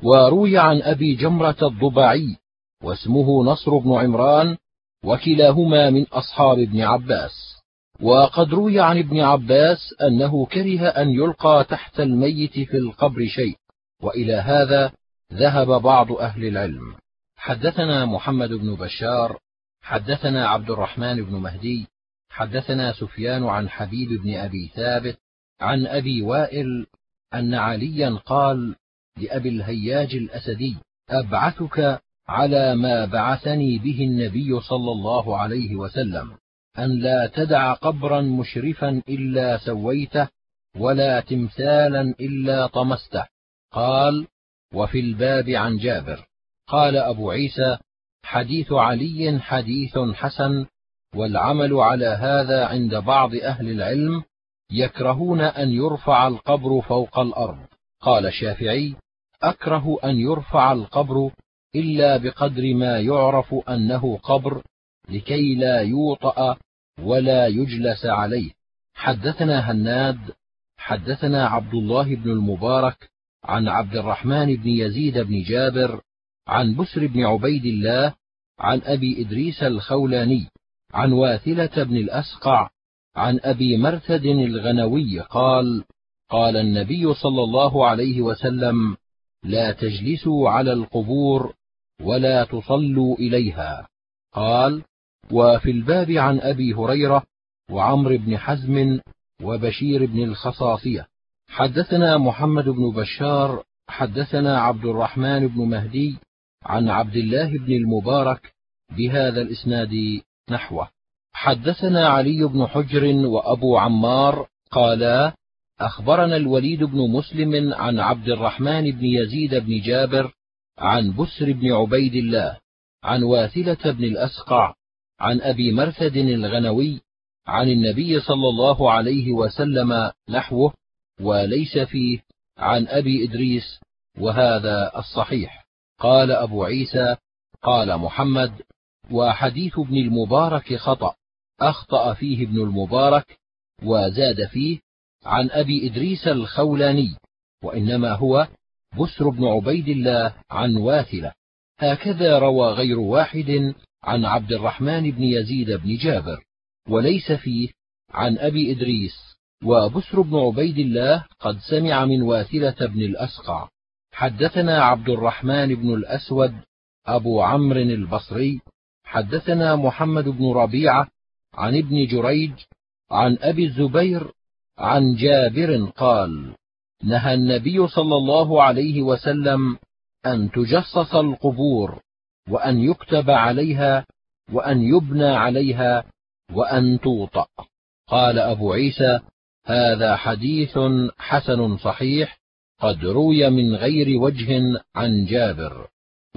وروي عن أبي جمرة الضبعي واسمه نصر بن عمران وكلاهما من أصحاب ابن عباس. وقد روي عن ابن عباس أنه كره أن يلقى تحت الميت في القبر شيء وإلى هذا ذهب بعض أهل العلم. حدثنا محمد بن بشار حدثنا عبد الرحمن بن مهدي حدثنا سفيان عن حبيب بن أبي ثابت عن أبي وائل أن عليا قال لأبي الهياج الأسدي أبعثك على ما بعثني به النبي صلى الله عليه وسلم أن لا تدع قبرا مشرفا إلا سويته ولا تمثالا إلا طمسته. قال وفي الباب عن جابر. قال أبو عيسى حديث علي حديث حسن والعمل على هذا عند بعض أهل العلم يكرهون أن يرفع القبر فوق الأرض. قال الشافعي أكره أن يرفع القبر إلا بقدر ما يعرف أنه قبر لكي لا يوطأ ولا يجلس عليه. حدثنا هناد حدثنا عبد الله بن المبارك عن عبد الرحمن بن يزيد بن جابر عن بسر بن عبيد الله عن أبي إدريس الخولاني عن واثلة بن الأسقع عن أبي مرثد الغنوي قال قال النبي صلى الله عليه وسلم لا تجلسوا على القبور ولا تصلوا إليها. قال وفي الباب عن أبي هريرة وعمر بن حزم وبشير بن الخصاصية. حدثنا محمد بن بشار حدثنا عبد الرحمن بن مهدي عن عبد الله بن المبارك بهذا الإسناد نحوه. حدثنا علي بن حجر وأبو عمار قالا أخبرنا الوليد بن مسلم عن عبد الرحمن بن يزيد بن جابر عن بسر بن عبيد الله عن واثلة بن الأسقع عن أبي مرثد الغنوي عن النبي صلى الله عليه وسلم نحوه وليس فيه عن أبي إدريس وهذا الصحيح. قال أبو عيسى قال محمد وحديث ابن المبارك خطأ. أخطأ فيه ابن المبارك وزاد فيه عن أبي إدريس الخولاني وإنما هو بسر بن عبيد الله عن واثلة. هكذا روى غير واحد عن عبد الرحمن بن يزيد بن جابر وليس فيه عن أبي إدريس. وبسر بن عبيد الله قد سمع من واثلة بن الأسقع. حدثنا عبد الرحمن بن الأسود أبو عمرو البصري حدثنا محمد بن ربيعة عن ابن جريج عن أبي الزبير عن جابر قال نهى النبي صلى الله عليه وسلم أن تجصص القبور وأن يكتب عليها وأن يبنى عليها وأن توطأ. قال أبو عيسى هذا حديث حسن صحيح قد روي من غير وجه عن جابر.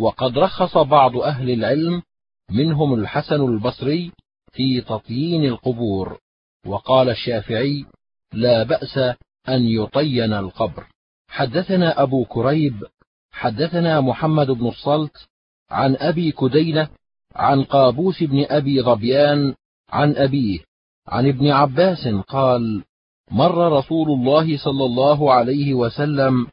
وقد رخص بعض أهل العلم منهم الحسن البصري في تطيين القبور وقال الشافعي لا بأس أن يطين القبر. حدثنا أبو كريب حدثنا محمد بن الصلت عن أبي كدينة عن قابوس بن أبي ظبيان عن أبيه عن ابن عباس قال مر رسول الله صلى الله عليه وسلم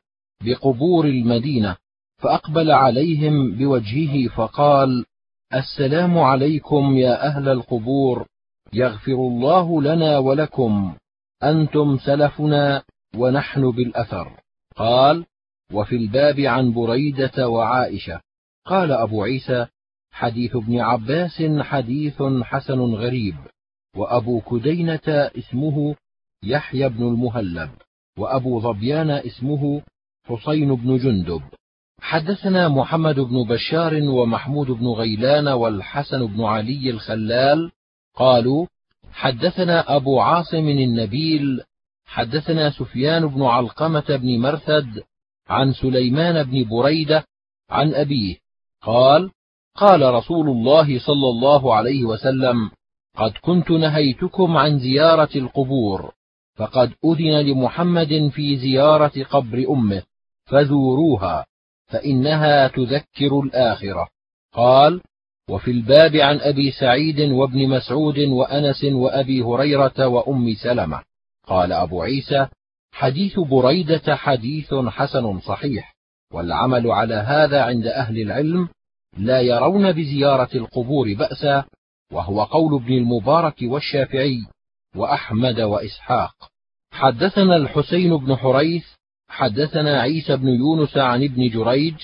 بقبور المدينة فأقبل عليهم بوجهه فقال السلام عليكم يا أهل القبور. يغفر الله لنا ولكم. أنتم سلفنا ونحن بالأثر. قال وفي الباب عن بريدة وعائشة. قال أبو عيسى حديث ابن عباس حديث حسن غريب. وأبو كدينة اسمه يحيى بن المهلب. وأبو ظبيان اسمه حسين بن جندب. حدثنا محمد بن بشار ومحمود بن غيلان والحسن بن علي الخلال قالوا حدثنا أبو عاصم النبيل حدثنا سفيان بن علقمة بن مرثد عن سليمان بن بريدة عن أبيه قال قال رسول الله صلى الله عليه وسلم قد كنت نهيتكم عن زيارة القبور فقد أذن لمحمد في زيارة قبر أمه فزوروها. فإنها تذكر الآخرة. قال وفي الباب عن أبي سعيد وابن مسعود وأنس وأبي هريرة وأم سلمة. قال أبو عيسى حديث بريدة حديث حسن صحيح والعمل على هذا عند أهل العلم لا يرون بزيارة القبور بأسا وهو قول ابن المبارك والشافعي وأحمد وإسحاق. حدثنا الحسين بن حريث حدثنا عيسى بن يونس عن ابن جريج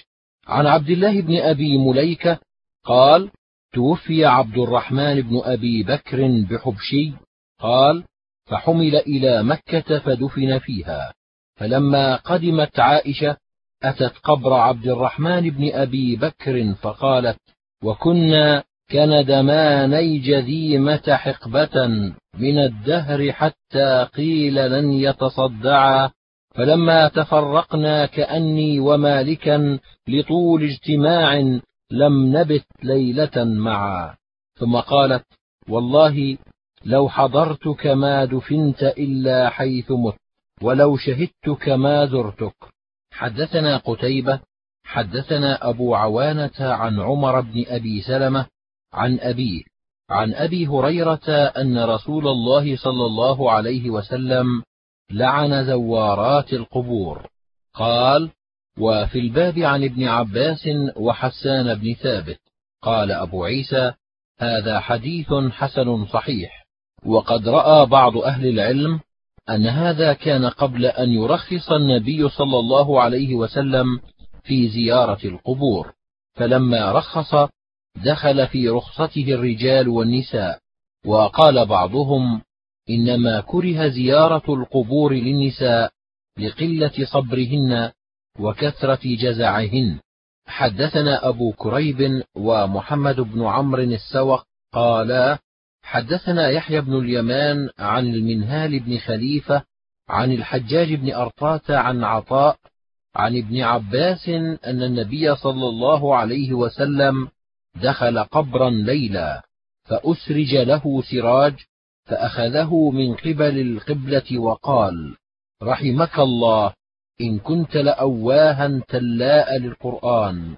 عن عبد الله بن أبي مليكة قال توفي عبد الرحمن بن أبي بكر بحبشي. قال فحمل إلى مكة فدفن فيها. فلما قدمت عائشة أتت قبر عبد الرحمن بن أبي بكر فقالت وكنا كندماني جذيمة حقبة من الدهر حتى قيل لن يتصدعا. فلما تفرقنا كأني ومالكا لطول اجتماع لم نبت ليلة معا. ثم قالت والله لو حضرتك ما دفنت إلا حيث مت ولو شهدتك ما زرتك. حدثنا قتيبة حدثنا أبو عوانة عن عمر بن أبي سلمة عن أبيه عن أبي هريرة أن رسول الله صلى الله عليه وسلم لعن زوارات القبور. قال وفي الباب عن ابن عباس وحسان بن ثابت. قال أبو عيسى هذا حديث حسن صحيح. وقد رأى بعض أهل العلم أن هذا كان قبل أن يرخص النبي صلى الله عليه وسلم في زيارة القبور. فلما رخص دخل في رخصته الرجال والنساء. وقال بعضهم إنما كره زيارة القبور للنساء لقلة صبرهن وكثرة جزعهن. حدثنا أبو كريب ومحمد بن عمرو السوق قالا حدثنا يحيى بن اليمان عن المنهال بن خليفة عن الحجاج بن أرطاة عن عطاء عن ابن عباس أن النبي صلى الله عليه وسلم دخل قبرا ليلا فأسرج له سراج فأخذه من قبل القبلة وقال رحمك الله إن كنت لأواها تلاء للقرآن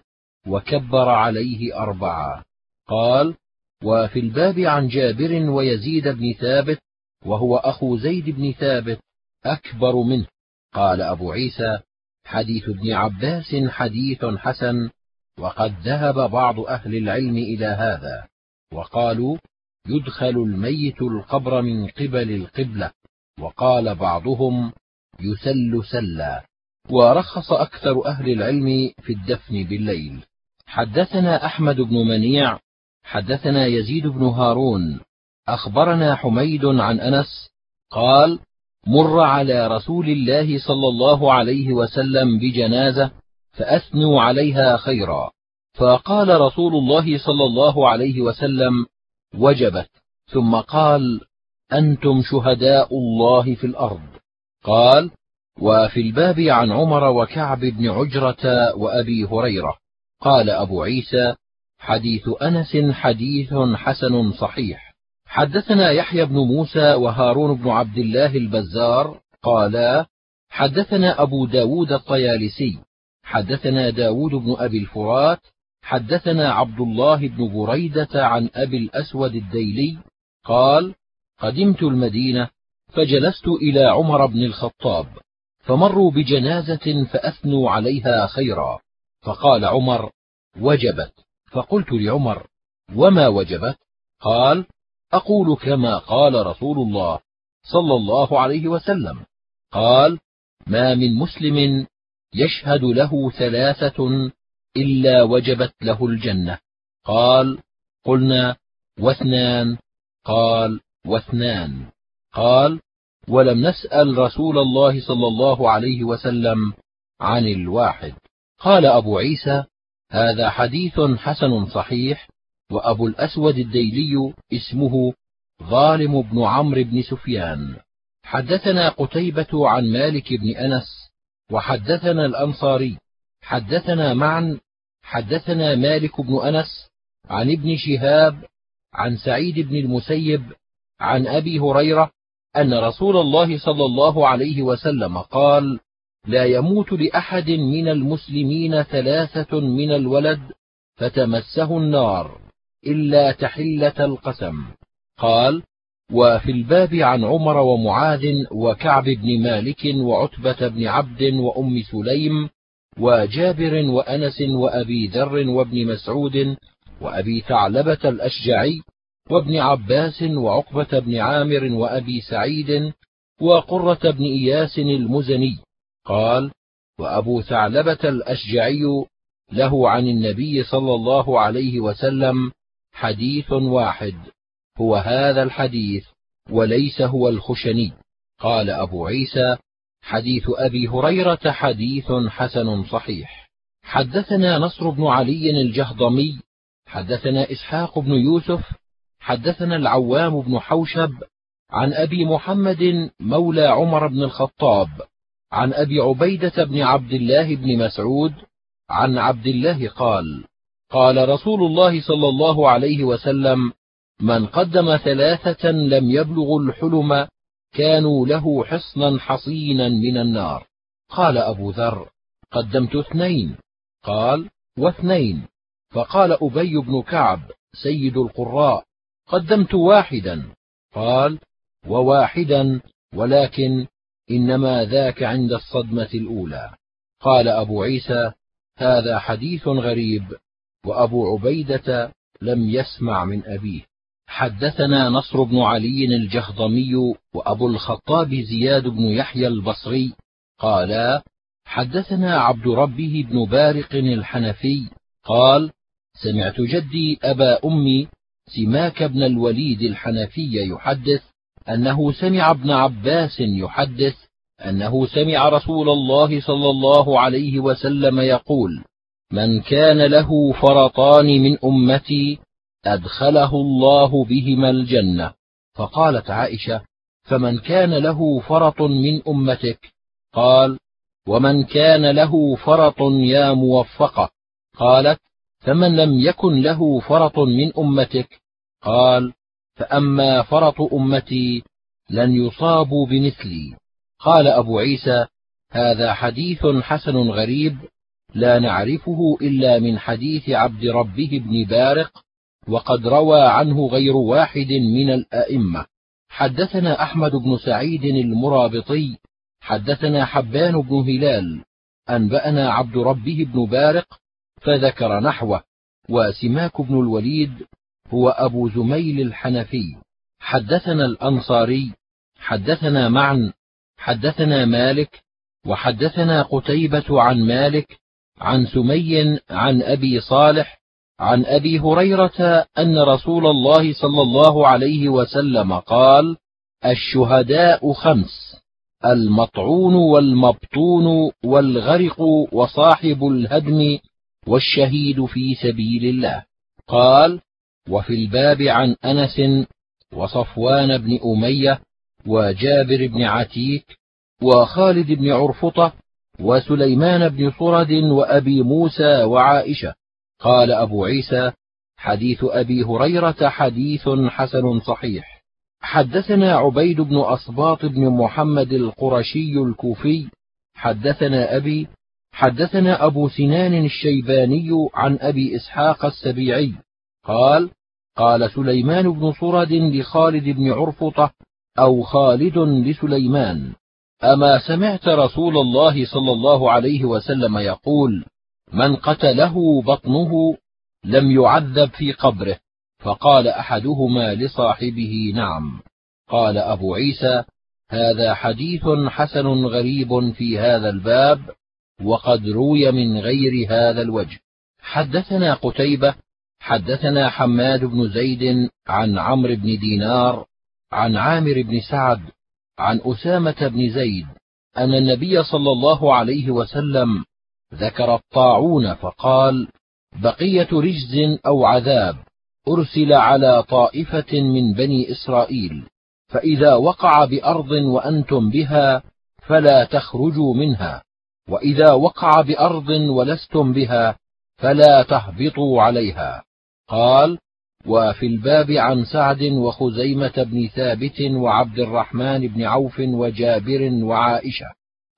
وكبر عليه أربعة. قال وفي الباب عن جابر ويزيد بن ثابت وهو أخو زيد بن ثابت أكبر منه. قال أبو عيسى حديث ابن عباس حديث حسن وقد ذهب بعض أهل العلم إلى هذا. وقالوا يدخل الميت القبر من قبل القبلة. وقال بعضهم يسل سلا. ورخص أكثر أهل العلم في الدفن بالليل. حدثنا أحمد بن منيع حدثنا يزيد بن هارون. أخبرنا حميد عن أنس قال مر على رسول الله صلى الله عليه وسلم بجنازة فأثنوا عليها خيرا. فقال رسول الله صلى الله عليه وسلم وجبت. ثم قال أنتم شهداء الله في الأرض. قال وفي الباب عن عمر وكعب بن عجرة وأبي هريرة. قال أبو عيسى حديث أنس حديث حسن صحيح. حدثنا يحيى بن موسى وهارون بن عبد الله البزار. قالا حدثنا أبو داود الطيالسي. حدثنا داود بن أبي الفرات. حدثنا عبد الله بن بريدة عن أبي الأسود الديلي قال قدمت المدينة فجلست إلى عمر بن الخطاب فمروا بجنازة فأثنوا عليها خيرا. فقال عمر وجبت. فقلت لعمر وما وجبت؟ قال أقول كما قال رسول الله صلى الله عليه وسلم. قال ما من مسلم يشهد له ثلاثة إلا وجبت له الجنة. قال قلنا واثنان. قال واثنان. قال ولم نسأل رسول الله صلى الله عليه وسلم عن الواحد. قال أبو عيسى هذا حديث حسن صحيح وأبو الأسود الديلي اسمه ظالم بن عمرو بن سفيان. حدثنا قتيبة عن مالك بن أنس وحدثنا الأنصاري حدثنا معا حدثنا مالك بن أنس عن ابن شهاب عن سعيد بن المسيب عن أبي هريرة أن رسول الله صلى الله عليه وسلم قال لا يموت لأحد من المسلمين ثلاثة من الولد فتمسه النار إلا تحلة القسم قال وفي الباب عن عمر ومعاذ وكعب بن مالك وعتبة بن عبد وأم سليم وجابر وأنس وأبي ذر وابن مسعود وأبي ثعلبة الأشجعي وابن عباس وعقبة بن عامر وأبي سعيد وقرة بن إياس المزني. قال وأبو ثعلبة الأشجعي له عن النبي صلى الله عليه وسلم حديث واحد هو هذا الحديث وليس هو الخشني. قال أبو عيسى حديث أبي هريرة حديث حسن صحيح. حدثنا نصر بن علي الجهضمي حدثنا إسحاق بن يوسف حدثنا العوام بن حوشب عن أبي محمد مولى عمر بن الخطاب عن أبي عبيدة بن عبد الله بن مسعود عن عبد الله قال قال رسول الله صلى الله عليه وسلم من قدم ثلاثة لم يبلغوا الحلم كانوا له حصنا حصينا من النار. قال أبو ذر قدمت اثنين. قال واثنين. فقال أبي بن كعب سيد القراء قدمت واحدا. قال وواحدا ولكن إنما ذاك عند الصدمة الأولى. قال أبو عيسى هذا حديث غريب وأبو عبيدة لم يسمع من أبيه. حدثنا نصر بن علي الجهضمي وأبو الخطاب زياد بن يحيى البصري قالا حدثنا عبد ربه بن بارق الحنفي قال سمعت جدي أبا أمي سماك بن الوليد الحنفي يحدث أنه سمع ابن عباس يحدث أنه سمع رسول الله صلى الله عليه وسلم يقول من كان له فرطان من أمتي أدخله الله بهما الجنة. فقالت عائشة فمن كان له فرط من أمتك؟ قال ومن كان له فرط يا موفقة قالت فمن لم يكن له فرط من أمتك؟ قال فأما فرط أمتي لن يصابوا بمثلي. قال أبو عيسى هذا حديث حسن غريب لا نعرفه إلا من حديث عبد ربه بن بارق وقد روى عنه غير واحد من الأئمة. حدثنا أحمد بن سعيد المرابطي حدثنا حبان بن هلال أنبأنا عبد ربه بن بارق فذكر نحوه وسماك بن الوليد هو أبو زميل الحنفي. حدثنا الأنصاري حدثنا معا حدثنا مالك وحدثنا قتيبة عن مالك عن سمي عن أبي صالح عن أبي هريرة أن رسول الله صلى الله عليه وسلم قال الشهداء خمس المطعون والمبطون والغرق وصاحب الهدم والشهيد في سبيل الله. قال وفي الباب عن أنس وصفوان بن أمية وجابر بن عتيك وخالد بن عرفطة وسليمان بن صرد وأبي موسى وعائشة. قال أبو عيسى حديث أبي هريرة حديث حسن صحيح. حدثنا عبيد بن أصباط بن محمد القرشي الكوفي. حدثنا أبي حدثنا أبو سنان الشيباني عن أبي إسحاق السبيعي. قال قال سليمان بن صرد لخالد بن عرفطة أو خالد لسليمان أما سمعت رسول الله صلى الله عليه وسلم يقول من قتله بطنه لم يعذب في قبره فقال أحدهما لصاحبه نعم. قال أبو عيسى هذا حديث حسن غريب في هذا الباب وقد روي من غير هذا الوجه. حدثنا قتيبة حدثنا حماد بن زيد عن عمرو بن دينار عن عامر بن سعد عن أسامة بن زيد أن النبي صلى الله عليه وسلم ذكر الطاعون فقال بقية رجز أو عذاب أرسل على طائفة من بني إسرائيل فإذا وقع بأرض وأنتم بها فلا تخرجوا منها وإذا وقع بأرض ولستم بها فلا تهبطوا عليها. قال وفي الباب عن سعد وخزيمة بن ثابت وعبد الرحمن بن عوف وجابر وعائشة.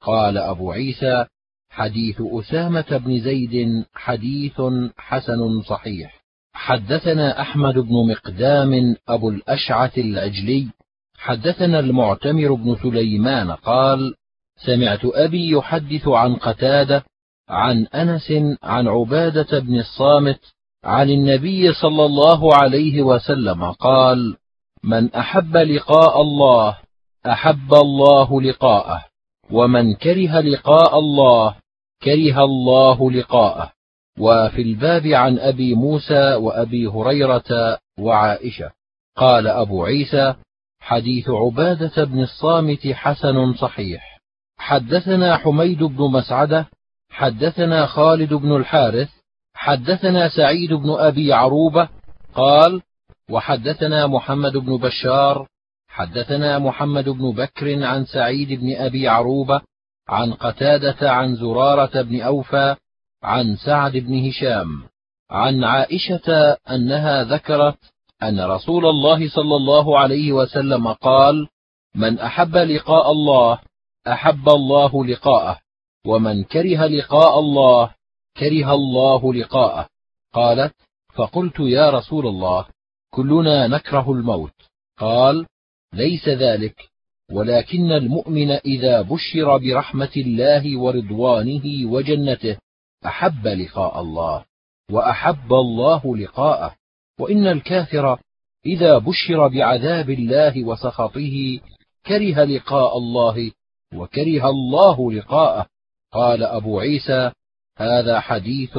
قال أبو عيسى حديث أسامة بن زيد حديث حسن صحيح. حدثنا أحمد بن مقدام أبو الأشعث العجلي. حدثنا المعتمر بن سليمان قال سمعت أبي يحدث عن قتادة عن أنس عن عبادة بن الصامت عن النبي صلى الله عليه وسلم قال من أحب لقاء الله أحب الله لقاءه ومن كره لقاء الله كره الله لقاءه. وفي الباب عن أبي موسى وأبي هريرة وعائشة. قال أبو عيسى حديث عبادة بن الصامت حسن صحيح. حدثنا حميد بن مسعدة حدثنا خالد بن الحارث حدثنا سعيد بن أبي عروبة قال وحدثنا محمد بن بشار حدثنا محمد بن بكر عن سعيد بن أبي عروبة عن قتادة عن زرارة بن أوفى عن سعد بن هشام عن عائشة أنها ذكرت أن رسول الله صلى الله عليه وسلم قال: من أحب لقاء الله أحب الله لقاءه، ومن كره لقاء الله كره الله لقاءه. قالت: فقلت يا رسول الله كلنا نكره الموت. قال: ليس ذلك، ولكن المؤمن إذا بشر برحمة الله ورضوانه وجنته أحب لقاء الله، وأحب الله لقاءه. وإن الكافر إذا بشر بعذاب الله وسخطه كره لقاء الله وكره الله لقاءه قال أبو عيسى هذا حديث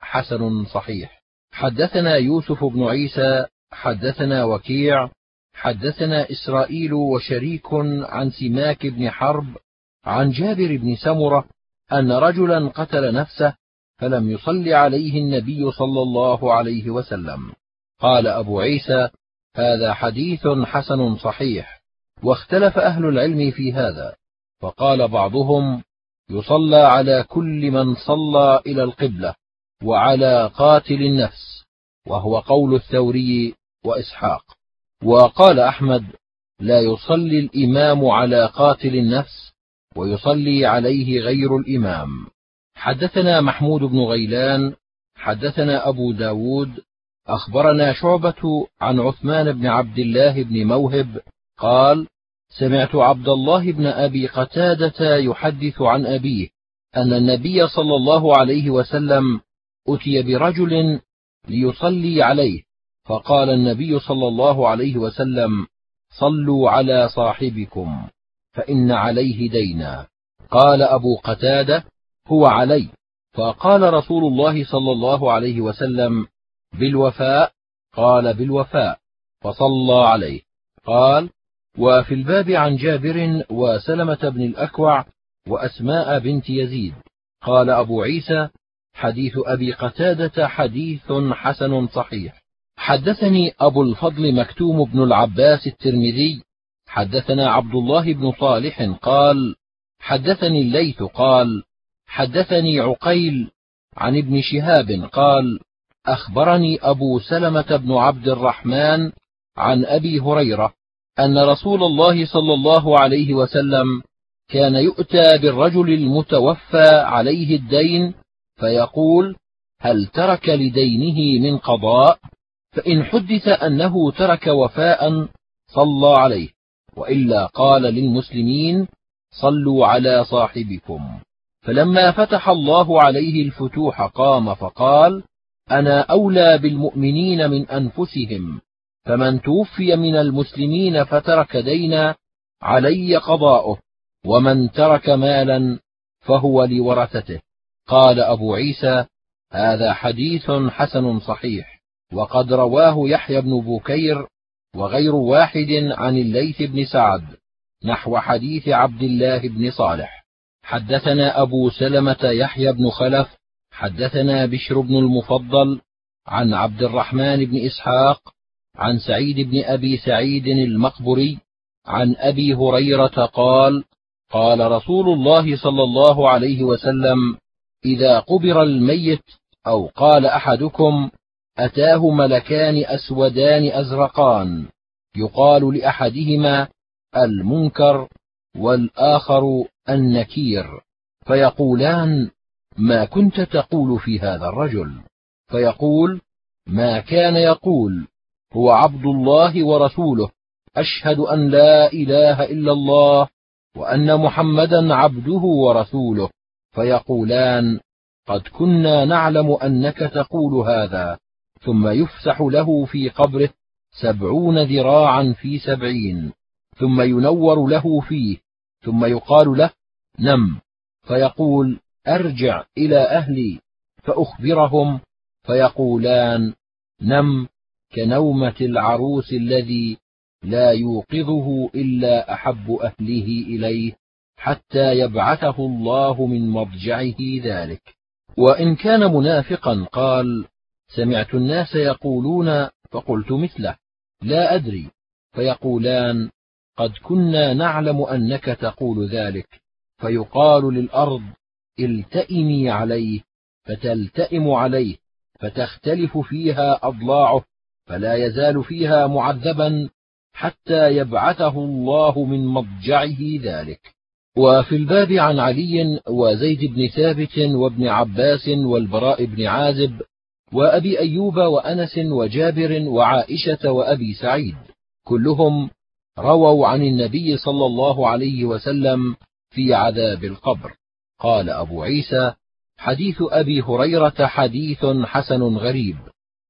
حسن صحيح حدثنا يوسف بن عيسى حدثنا وكيع حدثنا إسرائيل وشريك عن سماك بن حرب عن جابر بن سمرة أن رجلا قتل نفسه فلم يصل عليه النبي صلى الله عليه وسلم. قال أبو عيسى هذا حديث حسن صحيح واختلف أهل العلم في هذا فقال بعضهم يصلى على كل من صلى إلى القبلة وعلى قاتل النفس وهو قول الثوري وإسحاق. وقال أحمد لا يصلي الإمام على قاتل النفس ويصلي عليه غير الإمام. حدثنا محمود بن غيلان حدثنا أبو داود أخبرنا شعبة عن عثمان بن عبد الله بن موهب قال سمعت عبد الله بن أبي قتادة يحدث عن أبيه أن النبي صلى الله عليه وسلم أتي برجل ليصلي عليه فقال النبي صلى الله عليه وسلم صلوا على صاحبكم فإن عليه دينا. قال أبو قتادة هو علي. فقال رسول الله صلى الله عليه وسلم بالوفاء؟ قال بالوفاء. فصلى عليه. قال وفي الباب عن جابر وسلمة بن الأكوع وأسماء بنت يزيد. قال أبو عيسى حديث أبي قتادة حديث حسن صحيح. حدثني أبو الفضل مكتوم بن العباس الترمذي حدثنا عبد الله بن صالح قال حدثني الليث قال حدثني عقيل عن ابن شهاب قال أخبرني أبو سلمة بن عبد الرحمن عن أبي هريرة أن رسول الله صلى الله عليه وسلم كان يؤتى بالرجل المتوفى عليه الدين فيقول هل ترك لدينه من قضاء؟ فإن حدث أنه ترك وفاء صلى عليه وإلا قال للمسلمين صلوا على صاحبكم. فلما فتح الله عليه الفتوح قام فقال أنا أولى بالمؤمنين من أنفسهم فمن توفي من المسلمين فترك دينا علي قضاؤه ومن ترك مالا فهو لورثته. قال أبو عيسى هذا حديث حسن صحيح. وقد رواه يحيى بن بكير وغير واحد عن الليث بن سعد نحو حديث عبد الله بن صالح. حدثنا أبو سلمة يحيى بن خلف حدثنا بشر بن المفضل عن عبد الرحمن بن إسحاق عن سعيد بن أبي سعيد المقبري عن أبي هريرة قال قال رسول الله صلى الله عليه وسلم إذا قبر الميت أو قال أحدكم أتاه ملكان أسودان أزرقان. يقال لأحدهما المنكر والآخر النكير. فيقولان ما كنت تقول في هذا الرجل؟ فيقول ما كان يقول هو عبد الله ورسوله. أشهد أن لا إله إلا الله وأن محمدا عبده ورسوله. فيقولان قد كنا نعلم أنك تقول هذا. ثم يفسح له في قبره سبعون ذراعا في سبعين. ثم ينور له فيه. ثم يقال له نم. فيقول أرجع إلى أهلي. فأخبرهم فيقولان نم كنومة العروس الذي لا يوقظه إلا أحب أهله إليه حتى يبعثه الله من مضجعه ذلك. وإن كان منافقا قال سمعت الناس يقولون فقلت مثله لا أدري. فيقولان قد كنا نعلم أنك تقول ذلك. فيقال للأرض التئمي عليه فتلتئم عليه فتختلف فيها أضلاعه فلا يزال فيها معذبا حتى يبعثه الله من مضجعه ذلك. وفي الباب عن علي وزيد بن ثابت وابن عباس والبراء بن عازب وأبي أيوب وأنس وجابر وعائشة وأبي سعيد. كلهم رووا عن النبي صلى الله عليه وسلم في عذاب القبر. قال أبو عيسى حديث أبي هريرة حديث حسن غريب.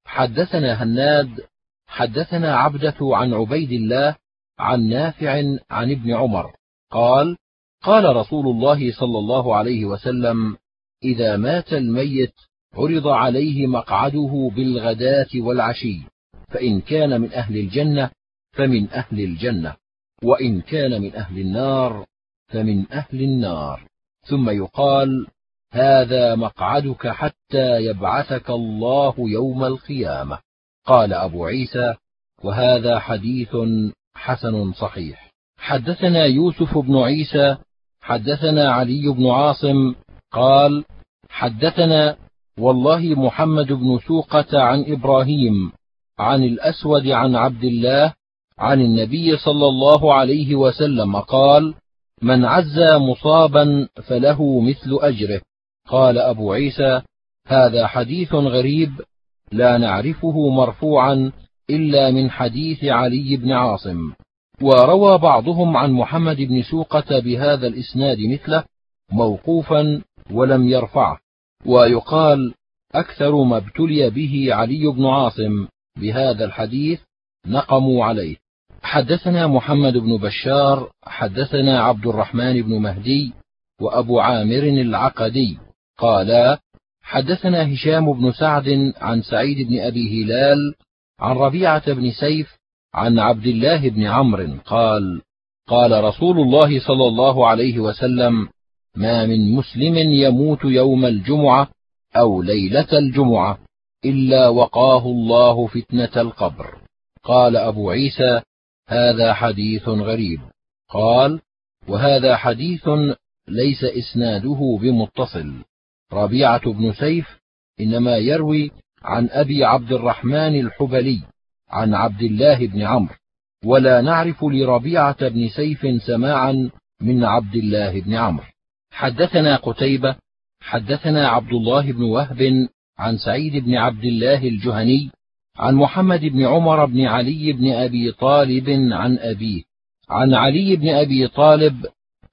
حدثنا هناد حدثنا عبدة عن عبيد الله عن نافع عن ابن عمر. قال قال رسول الله صلى الله عليه وسلم إذا مات الميت عرض عليه مقعده بالغداة والعشي فإن كان من أهل الجنة فمن أهل الجنة وإن كان من أهل النار فمن أهل النار. ثم يقال هذا مقعدك حتى يبعثك الله يوم القيامة. قال أبو عيسى وهذا حديث حسن صحيح. حدثنا يوسف بن عيسى حدثنا علي بن عاصم قال حدثنا والله محمد بن سوقة عن إبراهيم عن الأسود عن عبد الله عن النبي صلى الله عليه وسلم قال من عزى مصابا فله مثل أجره. قال أبو عيسى هذا حديث غريب لا نعرفه مرفوعا إلا من حديث علي بن عاصم. وروى بعضهم عن محمد بن سوقة بهذا الإسناد مثله موقوفا ولم يرفعه. ويقال أكثر ما ابتلي به علي بن عاصم بهذا الحديث نقموا عليه. حدثنا محمد بن بشار حدثنا عبد الرحمن بن مهدي وأبو عامر العقدي. قالا حدثنا هشام بن سعد عن سعيد بن أبي هلال عن ربيعة بن سيف عن عبد الله بن عمرو قال قال رسول الله صلى الله عليه وسلم ما من مسلم يموت يوم الجمعة أو ليلة الجمعة إلا وقاه الله فتنة القبر. قال أبو عيسى هذا حديث غريب. قال وهذا حديث ليس إسناده بمتصل. ربيعة بن سيف إنما يروي عن أبي عبد الرحمن الحبلي عن عبد الله بن عمرو. ولا نعرف لربيعة بن سيف سماعا من عبد الله بن عمرو. حدثنا قتيبة حدثنا عبد الله بن وهب عن سعيد بن عبد الله الجهني عن محمد بن عمر بن علي بن أبي طالب عن أبيه. عن علي بن أبي طالب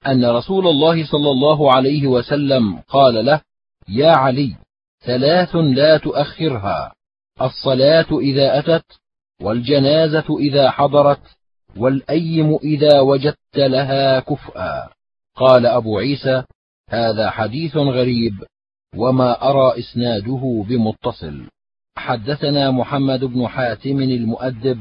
أن رسول الله صلى الله عليه وسلم قال له يا علي ثلاث لا تؤخرها الصلاة إذا أتت والجنازة إذا حضرت والأيم إذا وجدت لها كفءا. قال أبو عيسى هذا حديث غريب وما أرى إسناده بمتصل. حدثنا محمد بن حاتم المؤدب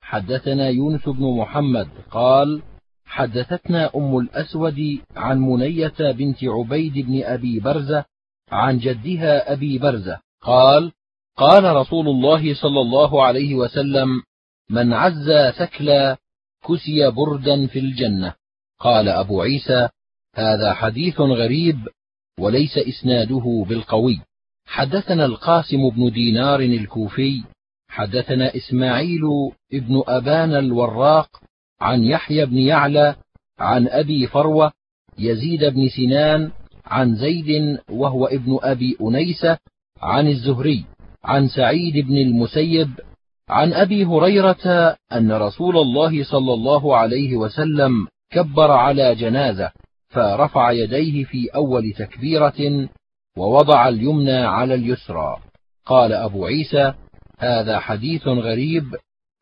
حدثنا يونس بن محمد قال حدثتنا أم الأسود عن منية بنت عبيد بن أبي برزة عن جدها أبي برزة قال قال رسول الله صلى الله عليه وسلم من عزى ثكلا كسي بردا في الجنة. قال أبو عيسى هذا حديث غريب وليس إسناده بالقوي. حدثنا القاسم بن دينار الكوفي حدثنا إسماعيل بن أبان الوراق عن يحيى بن يعلى عن أبي فروة يزيد بن سنان عن زيد وهو ابن أبي أنيسة عن الزهري عن سعيد بن المسيب عن أبي هريرة أن رسول الله صلى الله عليه وسلم كبر على جنازة. فرفع يديه في أول تكبيرة ووضع اليمنى على اليسرى. قال أبو عيسى هذا حديث غريب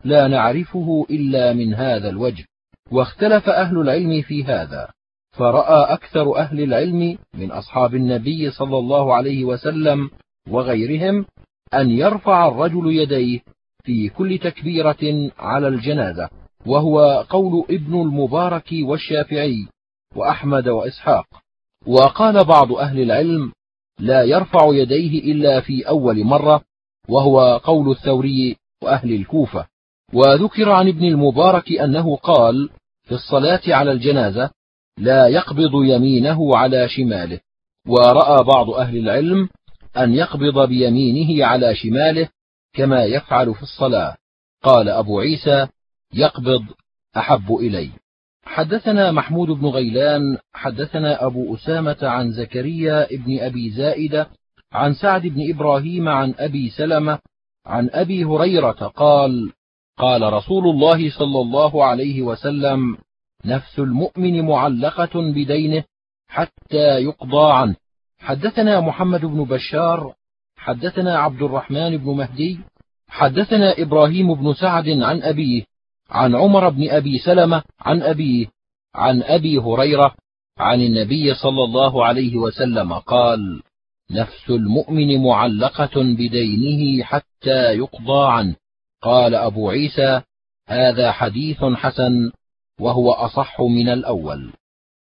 لا نعرفه إلا من هذا الوجه. واختلف أهل العلم في هذا فرأى أكثر أهل العلم من أصحاب النبي صلى الله عليه وسلم وغيرهم أن يرفع الرجل يديه في كل تكبيرة على الجنازة وهو قول ابن المبارك والشافعي. وأحمد وإسحاق. وقال بعض أهل العلم لا يرفع يديه إلا في أول مرة وهو قول الثوري وأهل الكوفة. وذكر عن ابن المبارك أنه قال في الصلاة على الجنازة لا يقبض يمينه على شماله ورأى بعض أهل العلم أن يقبض بيمينه على شماله كما يفعل في الصلاة. قال أبو عيسى يقبض أحب إلي حدثنا محمود بن غيلان حدثنا أبو أسامة عن زكريا بن أبي زائدة عن سعد بن إبراهيم عن أبي سلمة عن أبي هريرة قال قال رسول الله صلى الله عليه وسلم نفس المؤمن معلقة بدينه حتى يقضى عنه. حدثنا محمد بن بشار حدثنا عبد الرحمن بن مهدي حدثنا إبراهيم بن سعد عن أبيه عن عمر بن أبي سلمة عن أبيه عن أبي هريرة عن النبي صلى الله عليه وسلم قال نفس المؤمن معلقة بدينه حتى يقضى عنه. قال أبو عيسى هذا حديث حسن وهو أصح من الأول.